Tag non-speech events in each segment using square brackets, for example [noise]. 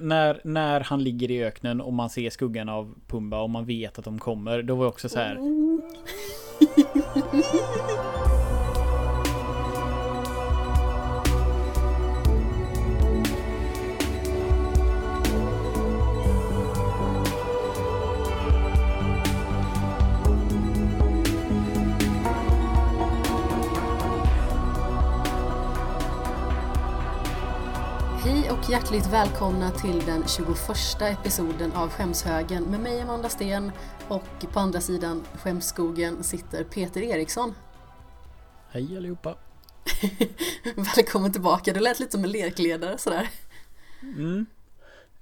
när, när han ligger i öknen och man ser skuggan av Pumba och man vet att de kommer. Då var jag också så här. Mm. Och hjärtligt välkomna till den 21 episoden av Skämshögen med mig Amanda Sten och på andra sidan skämsskogen sitter Peter Eriksson. Hej allihopa. [laughs] Välkommen tillbaka, du lät lite som en lekledare sådär. Mm.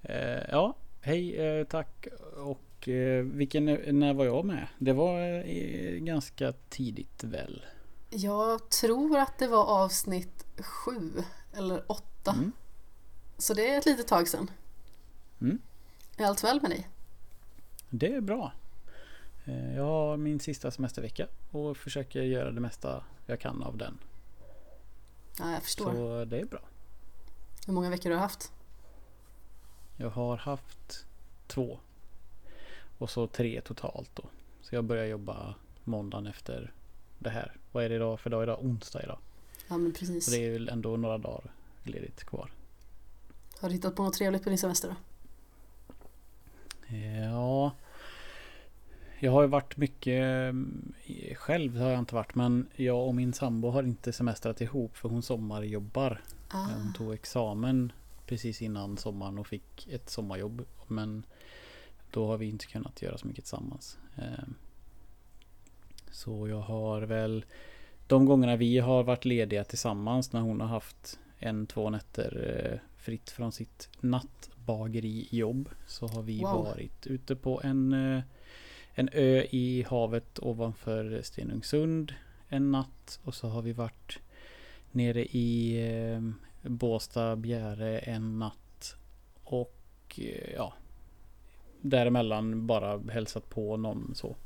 Eh, ja, hej, eh, tack. Och eh, vilken, när var jag med? Det var eh, ganska tidigt väl? Jag tror att det var avsnitt sju eller åtta. Mm. Så det är ett litet tag sedan. Mm. Är allt väl med dig? Det är bra. Eh, Jag har min sista semestervecka och försöker göra det mesta jag kan av den. Ja, jag förstår. Så det är bra. Hur många veckor har du haft? Jag har haft två. Och så tre totalt då. Så jag börjar jobba måndagen efter det här. Vad är det idag för dag? Idag onsdag idag. Ja men precis. Så det är väl ändå några dagar ledigt kvar. Har du hittat på något trevligt på din semester då? Ja. Jag har ju varit mycket eh, själv har jag inte varit men jag och min sambo har inte semestrat ihop för hon sommarjobbar. Ah, Hon tog examen precis innan sommaren och fick ett sommarjobb. Men då har vi inte kunnat göra så mycket tillsammans. Eh, Så jag har väl de gångerna vi har varit lediga tillsammans när hon har haft en, två nätter eh, fritt från sitt nattbageri jobb så har vi Wow. varit ute på en, eh, en ö i havet ovanför Stenungsund en natt och så har vi varit nere i eh, Båstad, Bjäre en natt och eh, ja däremellan bara hälsat på någon så.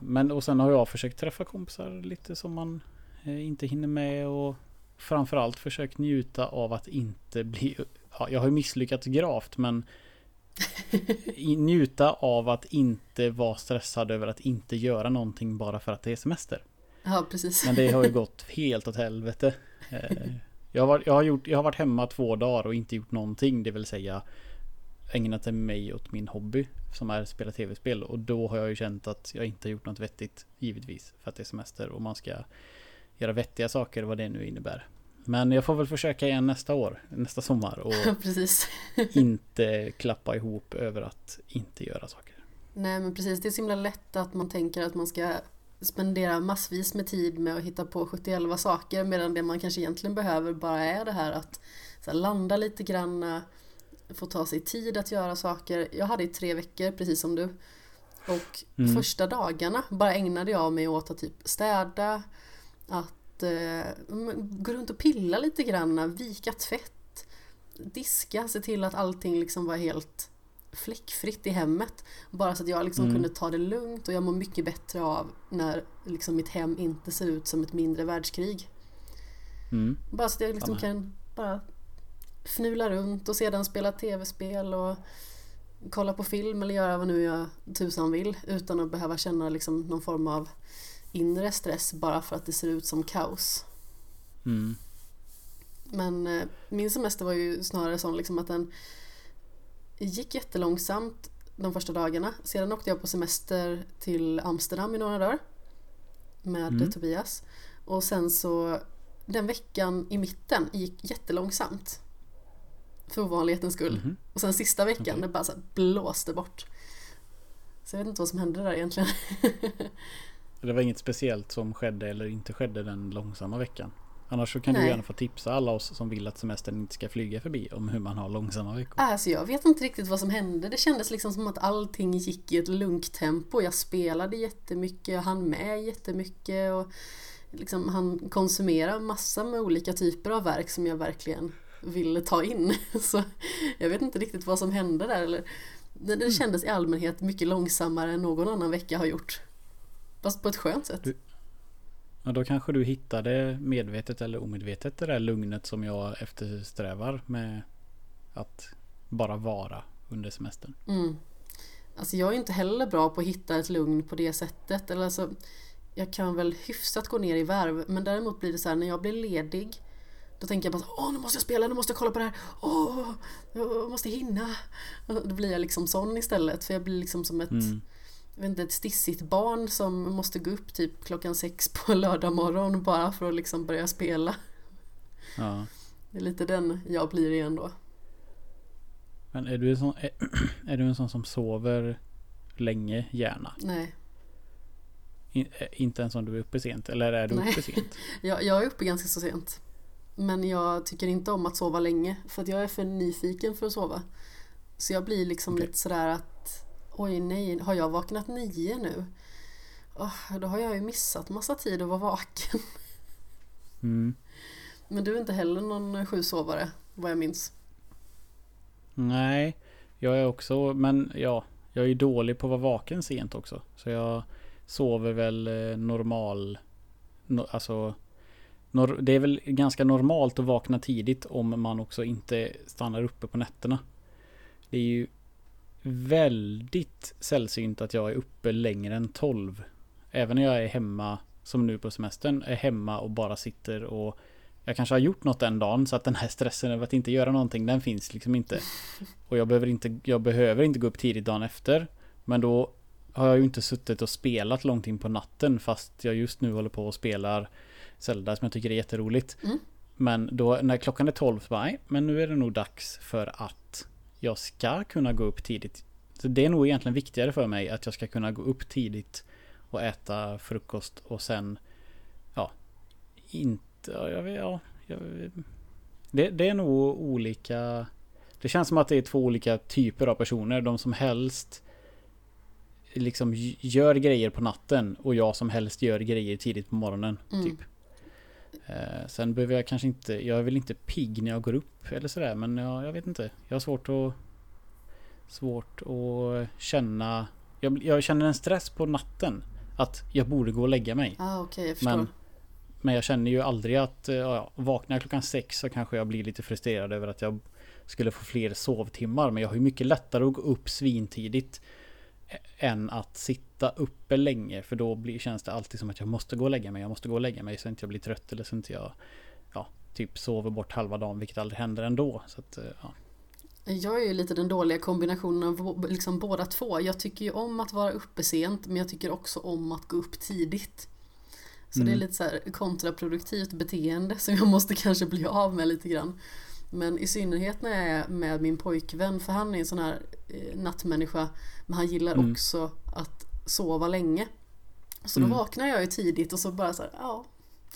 Men och sen har jag försökt träffa kompisar lite som man inte hinner med och framförallt försökt njuta av att inte bli ja, Jag har ju misslyckats gravt men Njuta av att inte vara stressad över att inte göra någonting bara för att det är semester. ja precis. Men det har ju [laughs] gått helt åt helvete. Eh, Jag har, varit, jag, har gjort, jag har varit hemma två dagar och inte gjort någonting. Det vill säga ägnat mig åt min hobby som är att spela tv-spel. Och då har jag ju känt att jag inte har gjort något vettigt. Givetvis. För att det är semester och man ska göra vettiga saker vad det nu innebär. Men jag får väl försöka igen nästa år, nästa sommar och [laughs] [laughs] inte klappa ihop över att inte göra saker. Nej men precis, det är så himla lätt att man tänker att man ska spendera massvis med tid med att hitta på 71 saker medan det man kanske egentligen behöver bara är det här att här, landa lite grann, få ta sig tid att göra saker. Jag hade i tre veckor precis som du. Och Mm. första dagarna bara ägnade jag mig åt att typ städa, att eh, gå runt och pilla lite grann, vika tvätt, diska, se till att allting liksom var helt fläckfritt i hemmet. Bara så att jag liksom Mm. kunde ta det lugnt och jag mår mycket bättre av när liksom mitt hem inte ser ut som ett mindre världskrig. Mm. Bara så att jag liksom kan bara fnula runt och sedan spela tv-spel och kolla på film eller göra vad nu jag tusan vill utan att behöva känna liksom någon form av inre stress bara för att det ser ut som kaos. Mm. Men eh, min semester var ju snarare sån liksom att den gick jättelångsamt de första dagarna. Sedan åkte jag på semester till Amsterdam i några dagar med Mm. Tobias. Och sen så den veckan i mitten gick jättelångsamt. För ovanlighetens skull. Mhm. Och sen sista veckan Okej. det bara så blåste bort. Så jag vet inte vad som hände där egentligen. [laughs] Det var inget speciellt som skedde eller inte skedde den långsamma veckan. Annars så kan Nej. du gärna få tipsa alla oss som vill att semestern inte ska flyga förbi om hur man har långsamma veckor. Alltså jag vet inte riktigt vad som hände. Det kändes liksom som att allting gick i ett lunktempo. Jag spelade jättemycket, jag hann med jättemycket och liksom han konsumerade massa med olika typer av verk som jag verkligen ville ta in. [laughs] Så jag vet inte riktigt vad som hände där. Eller, det, det kändes i allmänhet mycket långsammare än någon annan vecka har gjort. Fast på ett skönt sätt. Du- Och då kanske du hittade medvetet eller omedvetet det där lugnet som jag eftersträvar med att bara vara under semestern. Mm. Alltså jag är inte heller bra på att hitta ett lugn på det sättet. Eller alltså, jag kan väl hyfsat gå ner i värv men däremot blir det så här när jag blir ledig då tänker jag bara åh nu måste jag spela, nu måste jag kolla på det här, åh, jag måste hinna. Då blir jag liksom sån istället för jag blir liksom som ett, mm. Inte, ett stissigt barn som måste gå upp typ klockan sex på [laughs] lördag morgon bara för att liksom börja spela. Ja. Det är lite den jag blir igen då. Men är du en sån, är, [clears throat] är du en sån som sover länge gärna? Nej. In, eh, inte ens om du är uppe sent? Eller är du Nej. uppe sent? [laughs] jag, jag är uppe ganska så sent. Men jag tycker inte om att sova länge för att jag är för nyfiken för att sova. Så jag blir liksom okay. lite sådär att Oj nej, har jag vaknat nio nu? Oh, då har jag ju missat massa tid att vara vaken. Mm. Men du är inte heller någon sjusovare vad jag minns. Nej, jag är också, men ja, jag är dålig på att vara vaken sent också. Så jag sover väl eh, normal, no, alltså det är väl ganska normalt att vakna tidigt om man också inte stannar uppe på nätterna. Det är ju väldigt sällsynt att jag är uppe längre än 12. Även när jag är hemma, som nu på semestern, är hemma och bara sitter och jag kanske har gjort något den dagen så att den här stressen över att inte göra någonting den finns liksom inte. [laughs] Och jag behöver inte, jag behöver inte gå upp tidigt dagen efter. Men då har jag ju inte suttit och spelat långt in på natten fast jag just nu håller på och spelar Zelda som jag tycker är jätteroligt. Mm. Men då när klockan är 12 så bara, nej, men nu är det nog dags för att jag ska kunna gå upp tidigt. Så det är nog egentligen viktigare för mig att jag ska kunna gå upp tidigt och äta frukost och sen, ja, inte, ja, jag vet, ja, jag, det, det är nog olika. Det känns som att det är två olika typer av personer. De som helst liksom gör grejer på natten och jag som helst gör grejer tidigt på morgonen. Mm. Typ. Eh, sen behöver jag kanske inte, jag är väl inte pigg när jag går upp eller sådär men jag, jag vet inte. Jag har svårt att Svårt att känna jag, jag, känner en stress på natten. Att jag borde gå och lägga mig. Ah, okay, jag. Men, men jag känner ju aldrig att ja, vaknar jag klockan sex så kanske jag blir lite frustrerad över att jag skulle få fler sovtimmar. Men jag har ju mycket lättare att gå upp svintidigt än att sitta uppe länge för då blir, känns det alltid som att jag måste gå och lägga mig. Jag måste gå och lägga mig så att jag blir trött eller så att jag ja, typ sover bort halva dagen vilket aldrig händer ändå. Så att, eh, ja. Jag är ju lite den dåliga kombinationen av liksom båda två. Jag tycker ju om att vara uppe sent men jag tycker också om att gå upp tidigt. Så mm. det är mm. lite så kontraproduktivt beteende som jag måste kanske bli av med lite grann. Men i synnerhet när jag är med min pojkvän för han är en sån här eh, nattmänniska men han gillar mm. också att sova länge. Så då mm. vaknar jag ju tidigt och så bara så här, ja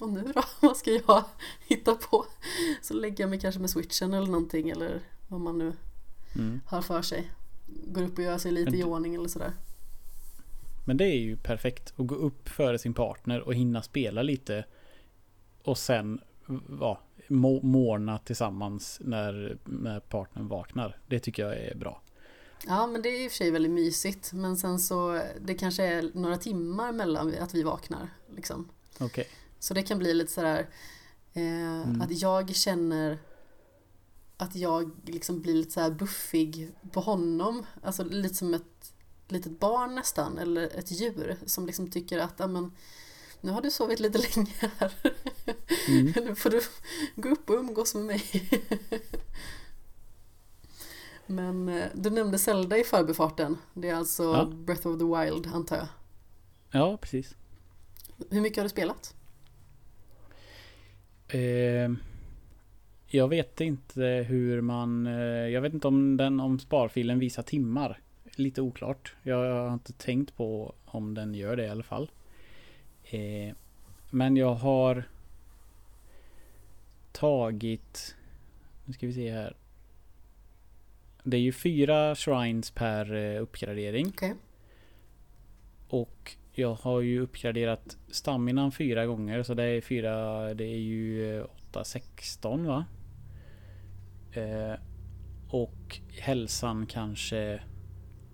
och nu då? [laughs] Vad ska jag hitta på? Så lägger jag mig kanske med switchen eller någonting eller vad man nu mm. har för sig. Går upp och gör sig lite i ordning eller sådär. Men det är ju perfekt att gå upp före sin partner och hinna spela lite. Och sen ja, morna tillsammans när, när partnern vaknar. Det tycker jag är bra. Ja men det är i och för sig väldigt mysigt men sen så det kanske är några timmar mellan att vi vaknar. Liksom. Okay. Så det kan bli lite sådär eh, mm. att jag känner att jag liksom blir lite så buffig på honom. Alltså lite som ett litet barn nästan eller ett djur som liksom tycker att amen, nu har du sovit lite [laughs] länge här. Mm. nu får du gå upp och umgås med mig. Men eh, du nämnde Zelda i förbifarten. Det är alltså ja. Breath of the Wild antar jag? Ja, precis. Hur mycket har du spelat? Eh, jag vet inte hur man... Eh, jag vet inte om den om sparfilen visar timmar. Lite oklart. Jag har inte tänkt på om den gör det i alla fall. Eh, men jag har tagit... Nu ska vi se här. Det är ju fyra shrines per eh, uppgradering. Okay. Och jag har ju uppgraderat staminan fyra gånger så det är fyra, det är ju 8, 16 va? Eh, och hälsan kanske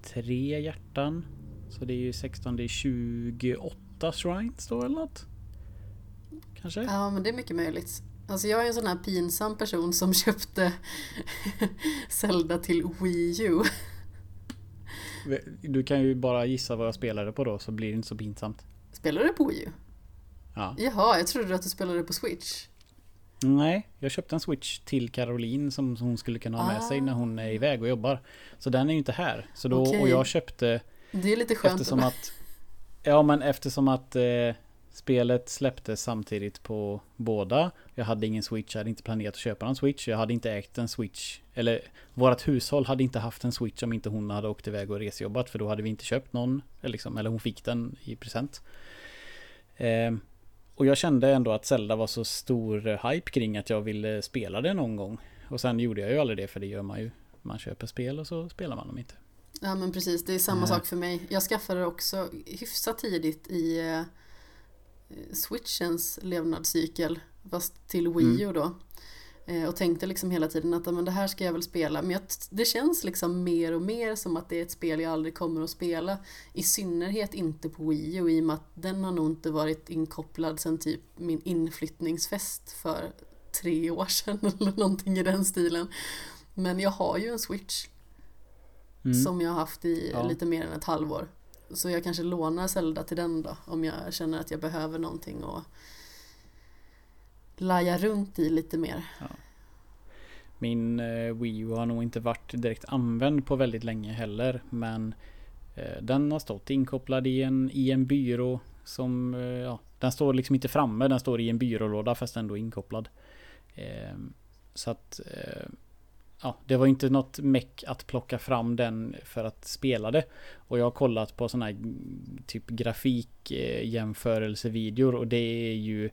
tre hjärtan. Så det är ju 16, det är 28 shrines då eller något? Kanske? Ja men det är mycket möjligt. Alltså jag är en sån här pinsam person som [laughs] köpte [laughs] Zelda till Wii U. Du kan ju bara gissa vad jag spelade på då så blir det inte så pinsamt. Spelar du på Wii U? Ja. Jaha, jag trodde att du spelade på Switch. Nej, jag köpte en Switch till Caroline som hon skulle kunna ha med sig när hon är iväg och jobbar. Så den är ju inte här. Så då, Okej. Och jag köpte Det är lite skönt. eftersom att... Ja men eftersom att eh, spelet släpptes samtidigt på båda. Jag hade ingen Switch, jag hade inte planerat att köpa en Switch. Jag hade inte ägt en Switch. Eller vårt hushåll hade inte haft en Switch om inte hon hade åkt iväg och resjobbat. För då hade vi inte köpt någon. Eller, liksom, eller hon fick den i present. Eh, och jag kände ändå att Zelda var så stor eh, hype kring att jag ville spela det någon gång. Och sen gjorde jag ju aldrig det för det gör man ju. Man köper spel och så spelar man dem inte. Ja men precis, det är samma Nej. sak för mig. Jag skaffade det också hyfsat tidigt i eh, Switchens levnadscykel. Fast till Wii U då. Eh, och tänkte liksom hela tiden att men det här ska jag väl spela. Men jag, det känns liksom mer och mer som att det är ett spel jag aldrig kommer att spela. I synnerhet inte på Wii U i och med att den har nog inte varit inkopplad sedan typ min inflyttningsfest för tre år sedan [laughs] eller någonting i den stilen. Men jag har ju en Switch Mm. som jag har haft i Ja. lite mer än ett halvår. Så jag kanske lånar Zelda till den då om jag känner att jag behöver någonting att laja runt i lite mer. Min eh, Wii U har nog inte varit direkt använd på väldigt länge heller. Men eh, den har stått inkopplad i en, i en byrå. Som, eh, ja, den står liksom inte framme, den står i en byrålåda fast ändå inkopplad. Ehm, så att eh, ja, det var inte något meck att plocka fram den för att spela det. Och jag har kollat på sådana här typ grafikjämförelsevideor och det är ju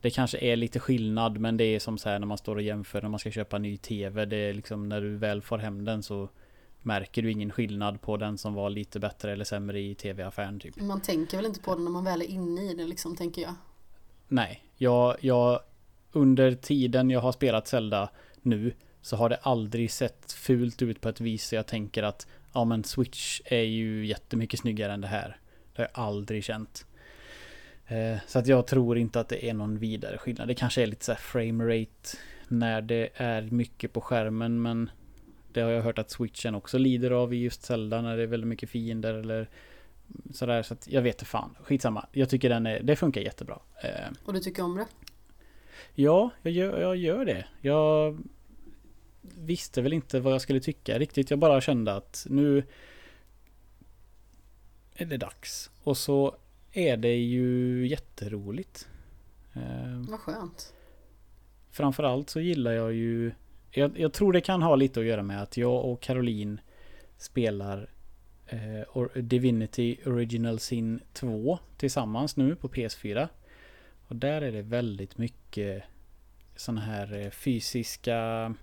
det kanske är lite skillnad men det är som så här när man står och jämför när man ska köpa ny TV. Det är liksom när du väl får hem den så märker du ingen skillnad på den som var lite bättre eller sämre i TV-affären typ. Man tänker väl inte på det när man väl är inne i det liksom, tänker jag. Nej, jag, jag under tiden jag har spelat Zelda nu så har det aldrig sett fult ut på ett vis så jag tänker att ja men Switch är ju jättemycket snyggare än det här. Det har jag aldrig känt. Eh, Så att jag tror inte att det är någon vidare skillnad. Det kanske är lite så här frame rate när det är mycket på skärmen men det har jag hört att switchen också lider av i just Zelda när det är väldigt mycket fiender eller sådär. Så att jag vet inte fan. Skitsamma. Jag tycker den är, det funkar jättebra. Eh, Och du tycker om det? Ja, jag gör, jag gör det. Jag visste väl inte vad jag skulle tycka riktigt. Jag bara kände att nu är det dags. Och så är det ju jätteroligt. Eh, Vad skönt. Framförallt så gillar jag ju... Jag, jag tror det kan ha lite att göra med att jag och Caroline spelar eh, Divinity Original Sin 2 tillsammans nu på PS4. Och där är det väldigt mycket sådana här eh, fysiska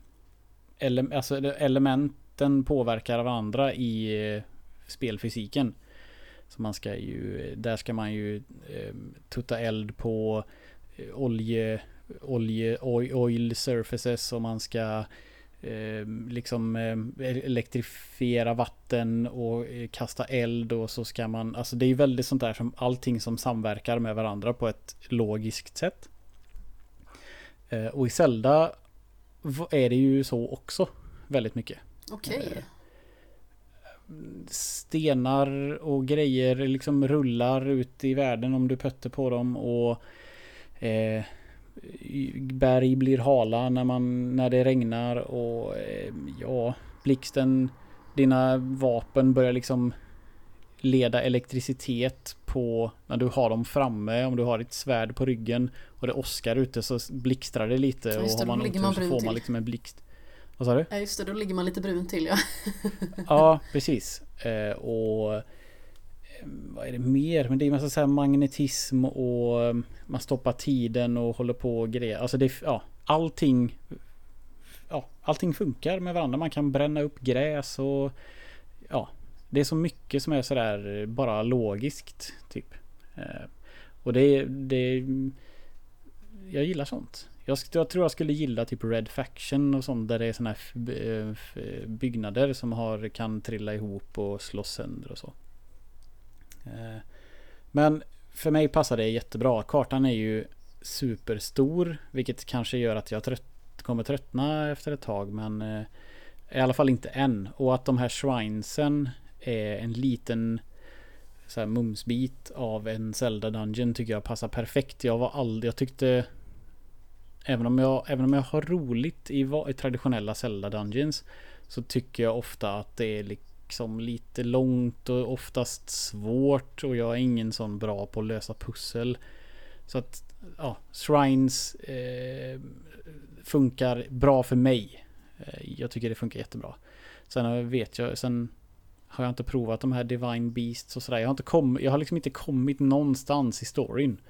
ele- alltså elementen påverkar varandra i eh, spelfysiken. Så man ska ju, där ska man ju eh, tutta eld på eh, olje, olje, oil, oil surfaces och man ska eh, liksom eh, elektrifiera vatten och eh, kasta eld och så ska man, alltså det är ju väldigt sånt där som allting som samverkar med varandra på ett logiskt sätt. Eh, och i Zelda är det ju så också väldigt mycket Okej. Eh, stenar och grejer liksom rullar ut i världen om du pötter på dem och eh, berg blir hala när, man, när det regnar och eh, ja, blixten, dina vapen börjar liksom leda elektricitet på när du har dem framme. Om du har ditt svärd på ryggen och det åskar ute så blixtrar det lite Ja, och det, har man otur man så får man till. liksom en blixt. Vad sa du? Ja just det, då ligger man lite brun till ja. [laughs] Ja, precis. Eh, och eh, vad är det mer? Men det är massa så magnetism och eh, man stoppar tiden och håller på och grejer. Alltså det ja, allting. Ja, allting funkar med varandra. Man kan bränna upp gräs och det är så mycket som är sådär bara logiskt typ. Eh, och det, det jag gillar sånt. Jag, jag tror jag skulle gilla typ Red Faction och sånt där det är såna här eh, byggnader som har, kan trilla ihop och slås sönder och så. Eh, men för mig passar det jättebra. Kartan är ju superstor. Vilket kanske gör att jag trött, kommer tröttna efter ett tag. Men i alla fall inte än. Och att de här shrinesen är en liten så här mumsbit av en Zelda Dungeon tycker jag passar perfekt. Jag var aldrig, jag tyckte Även om jag, även om jag har roligt i, i traditionella Zelda Dungeons Så tycker jag ofta att det är liksom lite långt och oftast svårt och jag är ingen sån bra på att lösa pussel. Så att ja, Shrines eh, funkar bra för mig. Eh, jag tycker det funkar jättebra. Sen vet jag, sen har jag inte provat de här Divine Beasts och sådär. Jag har, inte kommit, jag har liksom inte kommit någonstans i storyn.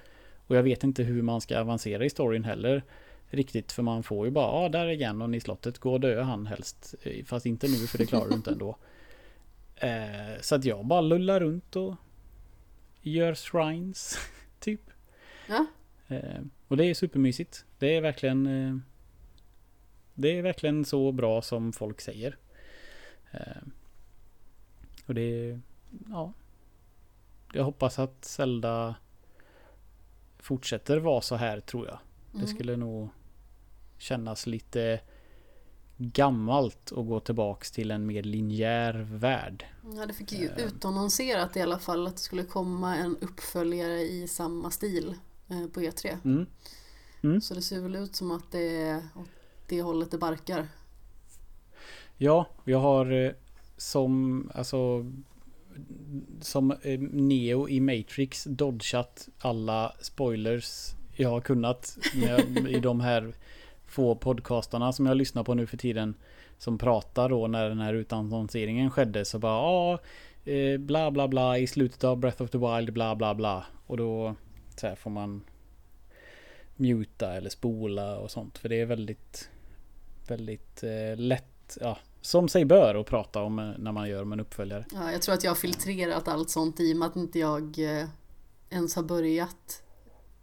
Och jag vet inte hur man ska avancera i storyn heller. Riktigt, för man får ju bara, ja ah, där är Ganon i slottet, gå och dö han helst. Eh, fast inte nu för det klarar du inte ändå. [laughs] Eh, så att jag bara lullar runt och gör shrines, [laughs] typ. Ja. Eh, och det är supermysigt. Det är verkligen eh, Det är verkligen så bra som folk säger. Och det ja. Jag hoppas att Zelda fortsätter vara så här tror jag. Mm. Det skulle nog kännas lite gammalt att gå tillbaks till en mer linjär värld. Ja, det fick ju uh, utannonserat i alla fall att det skulle komma en uppföljare i samma stil eh, på E3. Mm. Mm. Så det ser väl ut som att det är åt det hållet det barkar. Ja, jag har eh, som, alltså som eh, Neo i Matrix dodgat alla spoilers jag har kunnat med, [laughs] i de här få podcastarna som jag lyssnar på nu för tiden. Som pratar då när den här utannonseringen skedde så bara ja eh, bla bla bla i slutet av Breath of the Wild bla bla bla. Och då så här, får man muta eller spola och sånt. För det är väldigt väldigt eh, lätt ja, som sig bör att prata om eh, när man gör om en uppföljare. Ja, jag tror att jag har filtrerat allt sånt i och med att inte jag eh, ens har börjat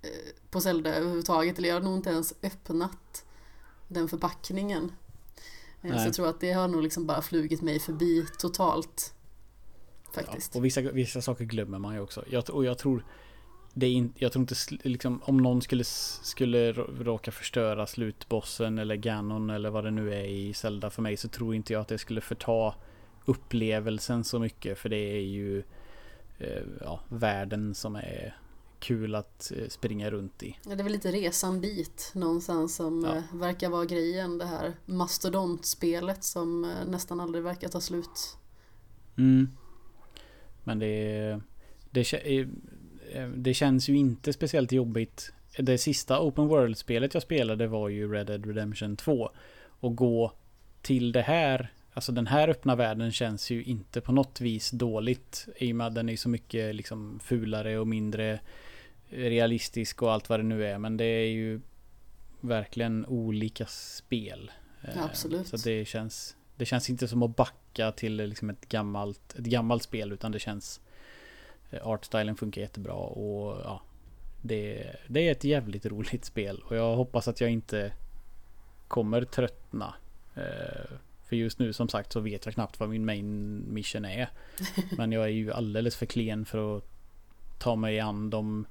eh, på Zelda överhuvudtaget. Eller jag har nog inte ens öppnat den förpackningen. Nej. Så jag tror att det har nog liksom bara flugit mig förbi totalt. Faktiskt. Ja, och vissa, vissa saker glömmer man ju också. Jag, och jag tror det är in, jag tror inte liksom, om någon skulle, skulle råka förstöra slutbossen eller Ganon eller vad det nu är i Zelda för mig så tror inte jag att det skulle förta upplevelsen så mycket för det är ju eh, ja, världen som är kul att eh, springa runt i. Ja, det är väl lite resan dit någonstans som ja. Eh, verkar vara grejen. Det här mastodontspelet som nästan aldrig verkar ta slut. Mm. Men det, det Eh, det känns ju inte speciellt jobbigt. Det sista Open World-spelet jag spelade var ju Red Dead Redemption 2. Och gå till det här, alltså den här öppna världen känns ju inte på något vis dåligt. I och med att den är så mycket liksom fulare och mindre realistisk och allt vad det nu är. Men det är ju verkligen olika spel. Ja, absolut. Så det känns, det känns inte som att backa till liksom ett gammalt, ett gammalt spel utan det känns Artstylen funkar jättebra och ja, det, det är ett jävligt roligt spel och jag hoppas att jag inte kommer tröttna. Eh, för just nu som sagt så vet jag knappt vad min main mission är. [laughs] Men jag är ju alldeles för klen för att ta mig an de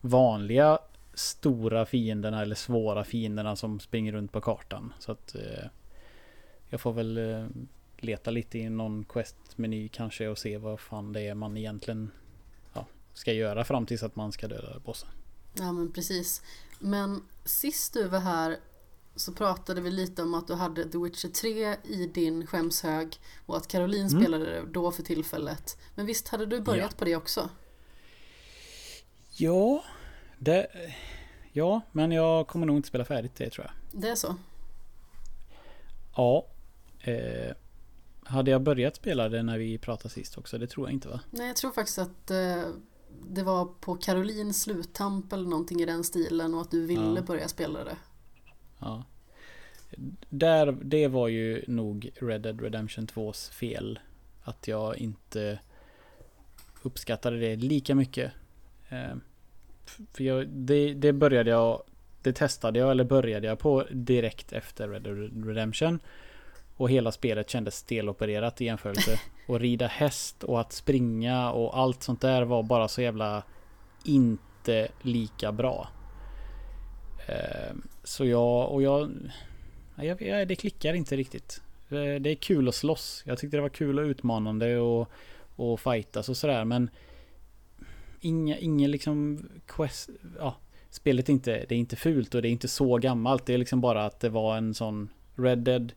vanliga stora fienderna eller svåra fienderna som springer runt på kartan. Så att eh, jag får väl eh, leta lite i någon quest-meny kanske och se vad fan det är man egentligen ska göra fram tills att man ska döda bossen. Ja men precis. Men sist du var här så pratade vi lite om att du hade The Witcher 3 i din skämshög och att Caroline mm. spelade det då för tillfället. Men visst hade du börjat ja. på det också? Ja, det, ja, men jag kommer nog inte spela färdigt det tror jag. Det är så? Ja. Eh, hade jag börjat spela det när vi pratade sist också? Det tror jag inte va? Nej, jag tror faktiskt att eh, det var på Karolins sluttamp eller någonting i den stilen och att du ville ja. börja spela det. Ja. Där, det var ju nog Red Dead Redemption 2s fel. Att jag inte uppskattade det lika mycket. Eh, för jag, det, det började jag, det testade jag eller började jag på direkt efter Red Dead Redemption. Och hela spelet kändes stelopererat i jämförelse. [laughs] Och rida häst och att springa och allt sånt där var bara så jävla inte lika bra. Eh, så jag, och jag, jag, jag, det klickar inte riktigt. Eh, det är kul att slåss. Jag tyckte det var kul och utmanande och, och fightas och sådär men Inga, ingen liksom quest, ja, spelet är inte, det är inte fult och det är inte så gammalt. Det är liksom bara att det var en sån Red Dead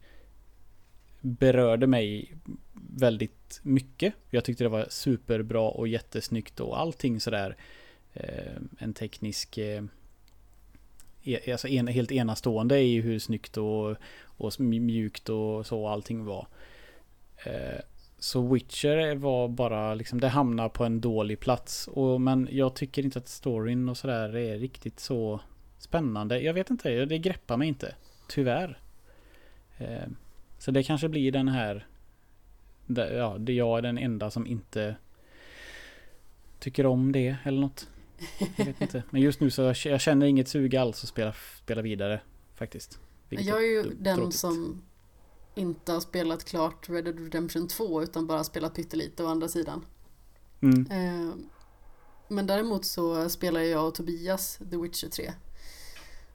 berörde mig väldigt mycket. Jag tyckte det var superbra och jättesnyggt och allting sådär. Eh, en teknisk... Eh, e-, alltså en, helt enastående i hur snyggt och, och mjukt och så allting var. Eh, så Witcher var bara liksom, det hamnar på en dålig plats. Och, men jag tycker inte att storyn och sådär är riktigt så spännande. Jag vet inte, det greppar mig inte. Tyvärr. Så det kanske blir den här... Ja, det jag är den enda som inte tycker om det eller något. Jag vet inte. Men just nu så jag känner inget sug alls att spela, spela vidare faktiskt. Jag är ju den tråkigt. som inte har spelat klart Red Dead Redemption 2 utan bara spelat pyttelite å andra sidan. Mm. Eh, men däremot så spelar jag och Tobias The Witcher 3.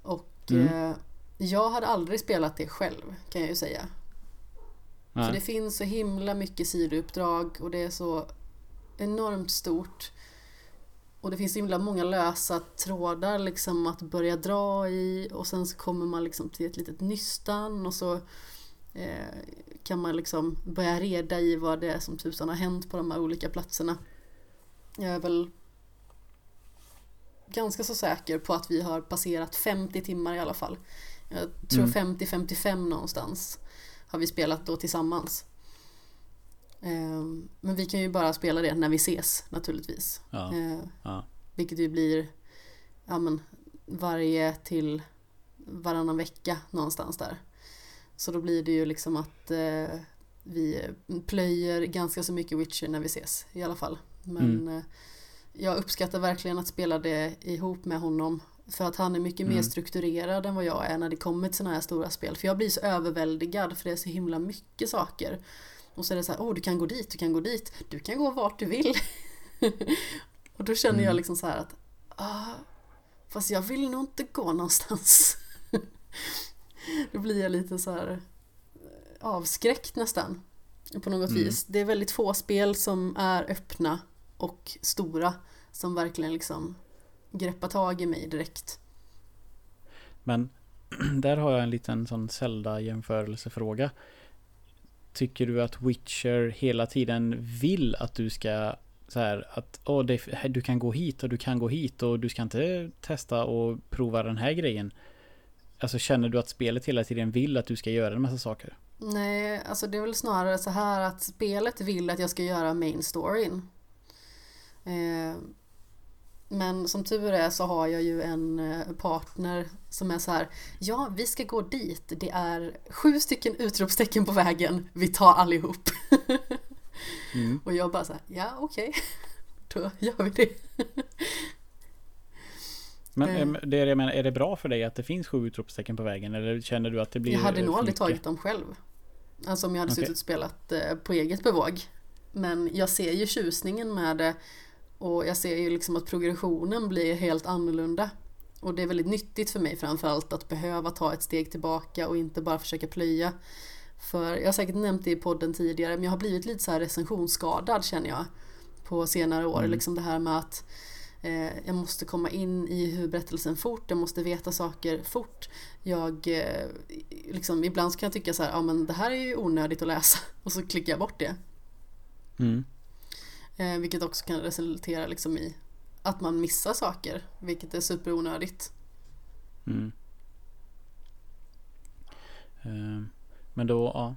Och mm. eh, jag hade aldrig spelat det själv kan jag ju säga. Nej. För det finns så himla mycket sidouppdrag och det är så enormt stort. Och det finns så himla många lösa trådar liksom att börja dra i och sen så kommer man liksom till ett litet nystan och så eh, kan man liksom börja reda i vad det är som tusan har hänt på de här olika platserna. Jag är väl ganska så säker på att vi har passerat 50 timmar i alla fall. Jag tror mm. 50-55 någonstans har vi spelat då tillsammans. Ehm, men vi kan ju bara spela det när vi ses naturligtvis. Ja. Ehm, ja. Vilket ju blir ja, men, varje till varannan vecka någonstans där. Så då blir det ju liksom att eh, vi plöjer ganska så mycket Witcher när vi ses i alla fall. Men mm. eh, jag uppskattar verkligen att spela det ihop med honom. För att han är mycket mm. mer strukturerad än vad jag är när det kommer till sådana här stora spel. För jag blir så överväldigad för det är så himla mycket saker. Och så är det så här, åh oh, du kan gå dit, du kan gå dit, du kan gå vart du vill. [laughs] och då känner jag mm. liksom så här att, ah, fast jag vill nog inte gå någonstans. [laughs] då blir jag lite så här eh, avskräckt nästan. På något mm. vis. Det är väldigt få spel som är öppna och stora. Som verkligen liksom greppar tag i mig direkt. Men [clears throat] där har jag en liten sån Zelda-jämförelsefråga. Tycker du att Witcher hela tiden vill att du ska så här att oh, det, du kan gå hit och du kan gå hit och du ska inte testa och prova den här grejen. Alltså känner du att spelet hela tiden vill att du ska göra en massa saker? Nej, alltså det är väl snarare så här att spelet vill att jag ska göra main storyn. Eh, men som tur är så har jag ju en eh, partner som är så här Ja, vi ska gå dit. Det är sju stycken utropstecken på vägen. Vi tar allihop. Mm. [laughs] Och jag bara så här, ja okej. Okay. [laughs] Då gör vi det. Men eh. det jag menar, är det bra för dig att det finns sju utropstecken på vägen? Eller känner du att det blir Jag hade nog aldrig tagit dem själv. Alltså om jag hade okay. suttit och spelat eh, på eget bevåg. Men jag ser ju tjusningen med det. Och jag ser ju liksom att progressionen blir helt annorlunda. Och det är väldigt nyttigt för mig framförallt att behöva ta ett steg tillbaka och inte bara försöka plöja. För jag har säkert nämnt det i podden tidigare men jag har blivit lite så här recensionsskadad känner jag. På senare år. Mm. Liksom det här med att Eh, jag måste komma in i huvudberättelsen fort, jag måste veta saker fort. Jag, eh, liksom, ibland kan jag tycka så här, ja men det här är ju onödigt att läsa [laughs] och så klickar jag bort det. Mm. Eh, vilket också kan resultera liksom i att man missar saker, vilket är superonödigt. Mm. Men då, ja.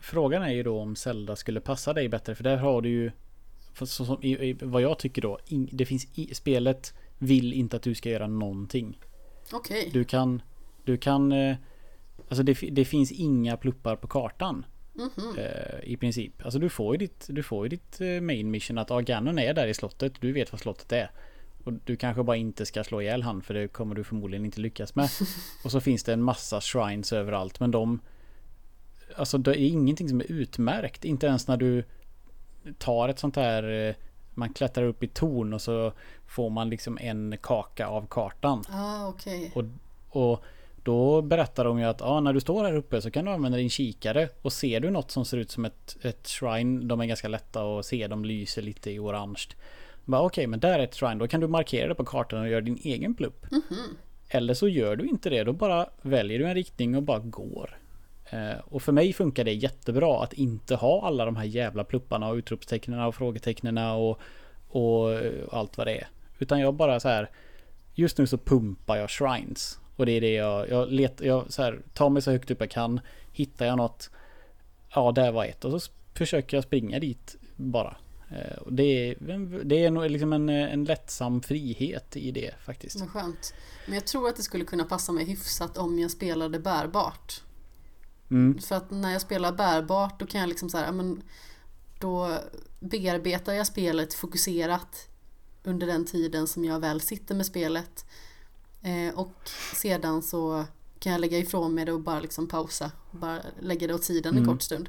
Frågan är ju då om Zelda skulle passa dig bättre, för där har du ju så, som, i, i, vad jag tycker då, in, det finns i, spelet vill inte att du ska göra någonting. Okej. Okay. Du kan, du kan, eh, alltså det, det finns inga pluppar på kartan. Mm -hmm. I princip. Alltså du får ju ditt, du får ju ditt eh, main mission att ah, Ganon är där i slottet. Du vet vad slottet är. Och du kanske bara inte ska slå ihjäl han för det kommer du förmodligen inte lyckas med. [laughs] och så finns det en massa shrines överallt men de Alltså det är ingenting som är utmärkt. Inte ens när du tar ett sånt här eh, man klättrar upp i torn och så får man liksom en kaka av kartan. Ah, okay. Och Och då berättar de ju att ja, när du står här uppe så kan du använda din kikare och ser du något som ser ut som ett, ett shrine, de är ganska lätta att se, de lyser lite i orange. Okej, okay, men där är ett shrine, då kan du markera det på kartan och göra din egen plupp. Mm -hmm. Eller så gör du inte det, då bara väljer du en riktning och bara går. Eh, och för mig funkar det jättebra att inte ha alla de här jävla plupparna och utropstecknen och frågetecknen och, och allt vad det är. Utan jag bara så här. Just nu så pumpar jag shrines. Och det är det jag, jag, let, jag så här, tar mig så högt upp jag kan. Hittar jag något. Ja, där var ett. Och så försöker jag springa dit bara. Eh, och det, är, det är nog liksom en, en lättsam frihet i det faktiskt. Men skönt. Men jag tror att det skulle kunna passa mig hyfsat om jag spelade bärbart. Mm. För att när jag spelar bärbart då kan jag liksom så här, men då bearbetar jag spelet fokuserat under den tiden som jag väl sitter med spelet. Eh, och sedan så kan jag lägga ifrån mig det och bara liksom pausa. Bara lägga det åt sidan mm. en kort stund.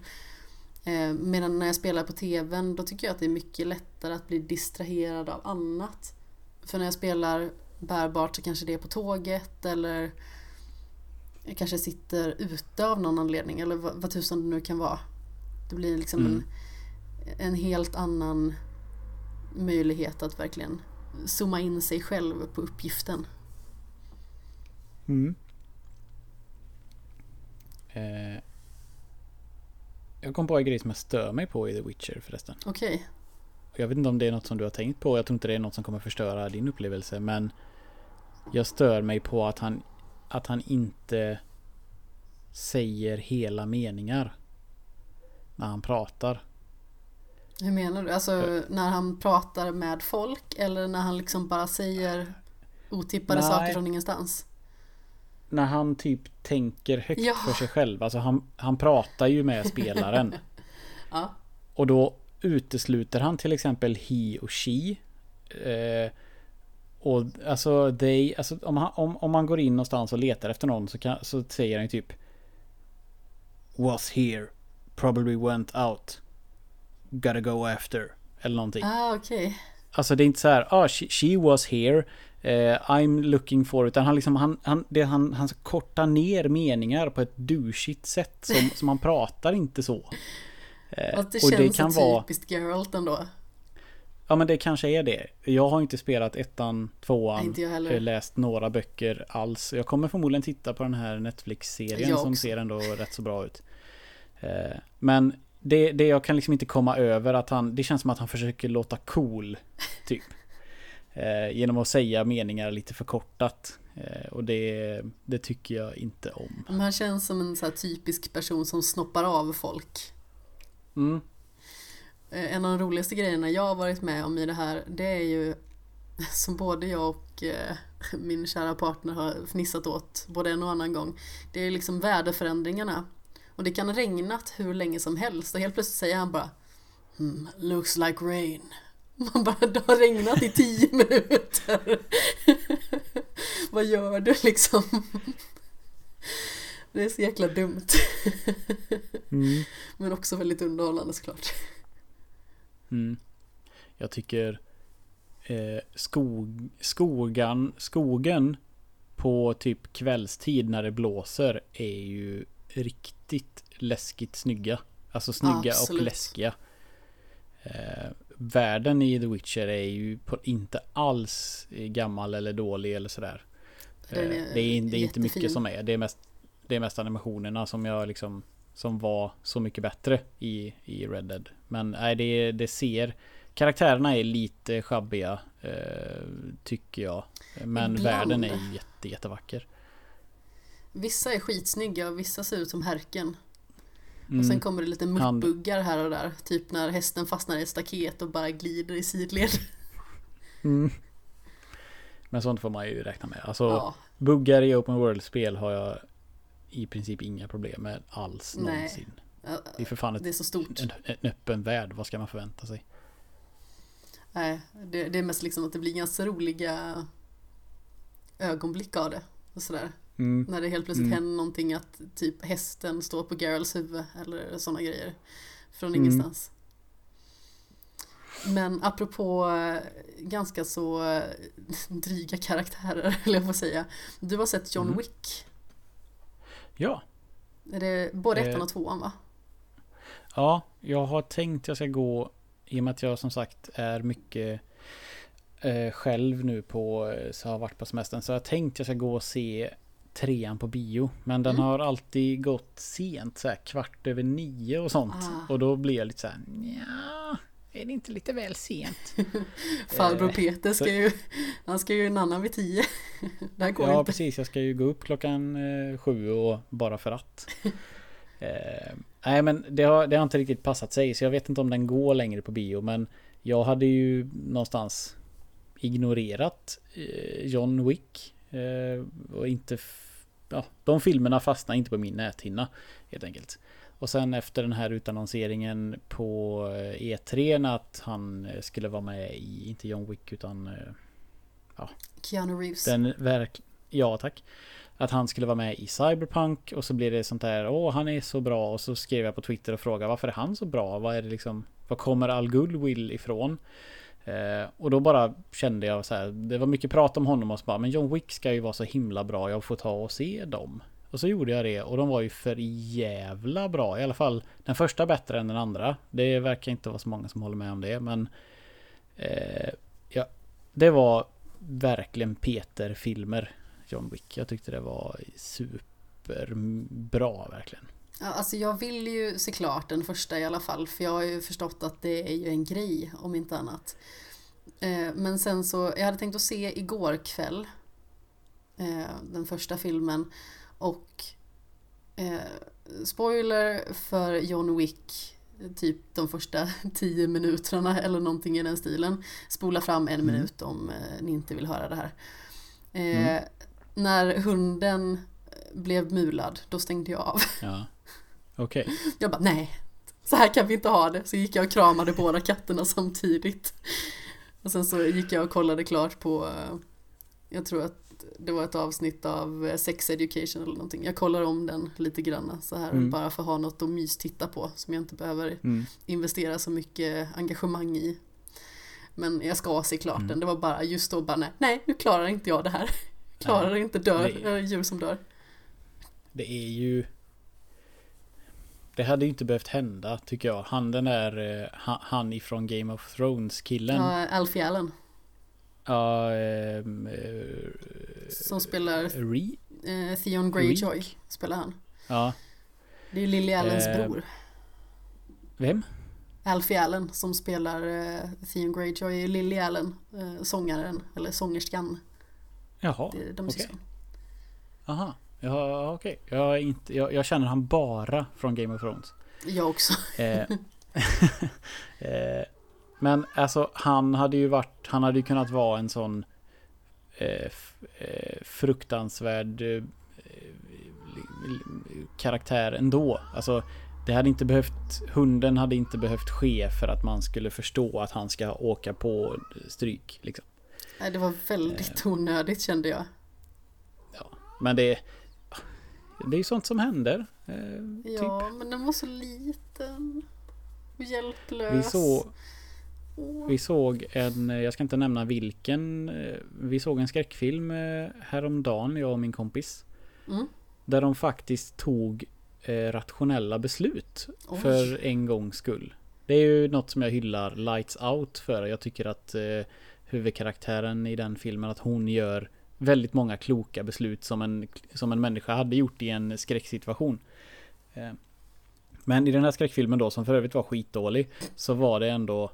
Eh, medan när jag spelar på tvn då tycker jag att det är mycket lättare att bli distraherad av annat. För när jag spelar bärbart så kanske det är på tåget eller jag kanske sitter ute av någon anledning eller vad, vad tusan det nu kan vara. Det blir liksom mm. en, en helt annan möjlighet att verkligen zooma in sig själv på uppgiften. Mm. Eh, jag kom på en grej som jag stör mig på i The Witcher förresten. Okej. Okay. Jag vet inte om det är något som du har tänkt på. Jag tror inte det är något som kommer förstöra din upplevelse. Men jag stör mig på att han, att han inte säger hela meningar. När han pratar. Hur menar du? Alltså när han pratar med folk eller när han liksom bara säger otippade Nej. saker från ingenstans? När han typ tänker högt ja. för sig själv. Alltså han, han pratar ju med spelaren. [laughs] ja. Och då utesluter han till exempel he och she. Eh, och alltså, they, alltså om, han, om, om man går in någonstans och letar efter någon så, kan, så säger han ju typ Was here. Probably went out. Gotta go after. Eller någonting. Ah, okej. Okay. Alltså det är inte så här, ah, she, she was here. Uh, I'm looking for. Utan han liksom, han, han, det, han, han kortar ner meningar på ett douchigt sätt. Som, som han pratar inte så. Uh, Att det och känns det kan så typiskt vara... Geralt ändå. Ja men det kanske är det. Jag har inte spelat ettan, tvåan, inte jag heller. läst några böcker alls. Jag kommer förmodligen titta på den här Netflix-serien som ser ändå rätt så bra ut. Eh, men det, det jag kan liksom inte komma över att han, det känns som att han försöker låta cool. Typ. Eh, genom att säga meningar lite förkortat. Eh, och det, det tycker jag inte om. Han känns som en så typisk person som snoppar av folk. Mm. En av de roligaste grejerna jag har varit med om i det här det är ju [laughs] som både jag och min kära partner har fnissat åt både en och annan gång. Det är liksom väderförändringarna. Och det kan regnat hur länge som helst och helt plötsligt säger han bara hmm, Looks like rain. Man bara, det har regnat i tio [laughs] minuter. Vad gör du liksom? Det är så jäkla dumt. Mm. Men också väldigt underhållande såklart. Mm. Jag tycker eh, skog, skogan, skogen på typ kvällstid när det blåser är ju riktigt läskigt snygga. Alltså snygga Absolut. och läskiga. Eh, världen i The Witcher är ju inte alls gammal eller dålig eller sådär. Eh, det är, det är inte mycket som är. Det är mest, det är mest animationerna som jag liksom som var så mycket bättre i, i Red Dead. Men nej, det, det ser Karaktärerna är lite schabbiga eh, Tycker jag Men Ibland. världen är jätte, jättevacker Vissa är skitsnygga och vissa ser ut som härken. Mm. Och sen mm. kommer det lite muppbuggar här och där. Typ när hästen fastnar i ett staket och bara glider i sidled. [laughs] Mm. Men sånt får man ju räkna med. Alltså ja. buggar i open world-spel har jag i princip inga problem med alls Nej. någonsin. Det är för fan ett, det är så stort. En, en öppen värld. Vad ska man förvänta sig? Nej, det, det är mest liksom att det blir ganska roliga ögonblick av det. Och sådär. Mm. När det helt plötsligt mm. händer någonting att typ hästen står på Geralds huvud eller sådana grejer. Från mm. ingenstans. Men apropå eh, ganska så eh, [laughs] dryga karaktärer, [laughs] eller jag får säga. Du har sett John Mm. Wick. Ja. Är det både ettan Eh, och tvåan va? Ja, jag har tänkt jag ska gå i och med att jag som sagt är mycket eh, själv nu på eh, så har varit på semestern så jag har tänkt jag ska gå och se trean på bio. Men den Mm. har alltid gått sent så här kvart över nio och sånt. Ah. Och då blir jag lite så här ja är det inte lite väl sent? [laughs] Farbror eh, Peter ska ju, han ska ju en annan vid tio. [laughs] Det här går Ja inte. precis, jag ska ju gå upp klockan eh, sju och bara för att. [laughs] eh, nej men det har, det har inte riktigt passat sig så jag vet inte om den går längre på bio men jag hade ju någonstans ignorerat John Wick. Eh, och inte... Ja, de filmerna fastnar inte på min näthinna helt enkelt. Och sen efter den här utannonseringen på eh, E3 att han eh, skulle vara med i, inte John Wick utan eh, Keanu Reeves. den verk... Ja tack. Att han skulle vara med i Cyberpunk och så blir det sånt där. Åh han är så bra. Och så skrev jag på Twitter och frågade varför är han så bra? Vad är det liksom? Var kommer all goodwill ifrån? Eh, och då bara kände jag så här. Det var mycket prat om honom och så bara. Men John Wick ska ju vara så himla bra. Jag får ta och se dem. Och så gjorde jag det och de var ju för jävla bra. I alla fall den första bättre än den andra. Det verkar inte vara så många som håller med om det. Men eh, ja, det var verkligen Peter-filmer. John Wick. Jag tyckte det var superbra verkligen. Ja, alltså jag vill ju se klart den första i alla fall för jag har ju förstått att det är ju en grej om inte annat. Eh, Men sen så, jag hade tänkt att se igår kväll eh, den första filmen och eh, spoiler för John Wick typ de första [laughs] tio minuterna eller någonting i den stilen. Spola fram en Mm. minut om ni inte vill höra det här. Eh, Mm. När hunden blev mulad, då stängde jag av. Ja. [laughs] Okej. Jag bara nej, så här kan vi inte ha det. Så gick jag och kramade båda katterna samtidigt. Och sen så gick jag och kollade klart på, eh, jag tror att det var ett avsnitt av eh, Sex Education eller någonting. Jag kollar om den lite grann så här Mm. bara för att ha något att mys titta på som jag inte behöver Mm. investera så mycket engagemang i. Men jag ska se klart Mm. den. Det var bara just då bara nej, nej nu klarar inte jag det här. Klarar inte dör, Nej. äh, djur som dör. Det är ju... Det hade ju inte behövt hända tycker jag. Han den där... eh, Han, ifrån Game of Thrones killen. Ja, Alfie Allen Ja... eh, som spelar Re? eh, Theon Greyjoy. Reek? Spelar han. Ja. Det är Lily Allens Eh, bror. Vem? Alfie Allen som spelar eh, Theon Greyjoy. Lily Allen, eh, sångaren, eller sångerskan. Jaha. Är okej. syskon. Aha. Ja, okej. Jag, är inte, jag, jag känner han bara från Game of Thrones. Jag också. Eh, [laughs] eh, men alltså han hade ju varit, han hade ju kunnat vara en sån eh, eh, fruktansvärd eh, karaktär ändå. Alltså det hade inte behövt, hunden hade inte behövt ske för att man skulle förstå att han ska åka på stryk. Liksom. Nej, det var väldigt Eh. onödigt kände jag. Men det, det är ju sånt som händer. Eh, typ. Ja, men den var så liten. Och hjälplös. Vi såg, Åh. Vi såg en, jag ska inte nämna vilken, eh, vi såg en skräckfilm eh, häromdagen, jag och min kompis. Mm. Där de faktiskt tog eh, rationella beslut Oj. för en gångs skull. Det är ju något som jag hyllar Lights Out för. Jag tycker att eh, huvudkaraktären i den filmen, att hon gör väldigt många kloka beslut som en, som en människa hade gjort i en skräcksituation. Eh, Men i den här skräckfilmen då, som för övrigt var skitdålig, så var det ändå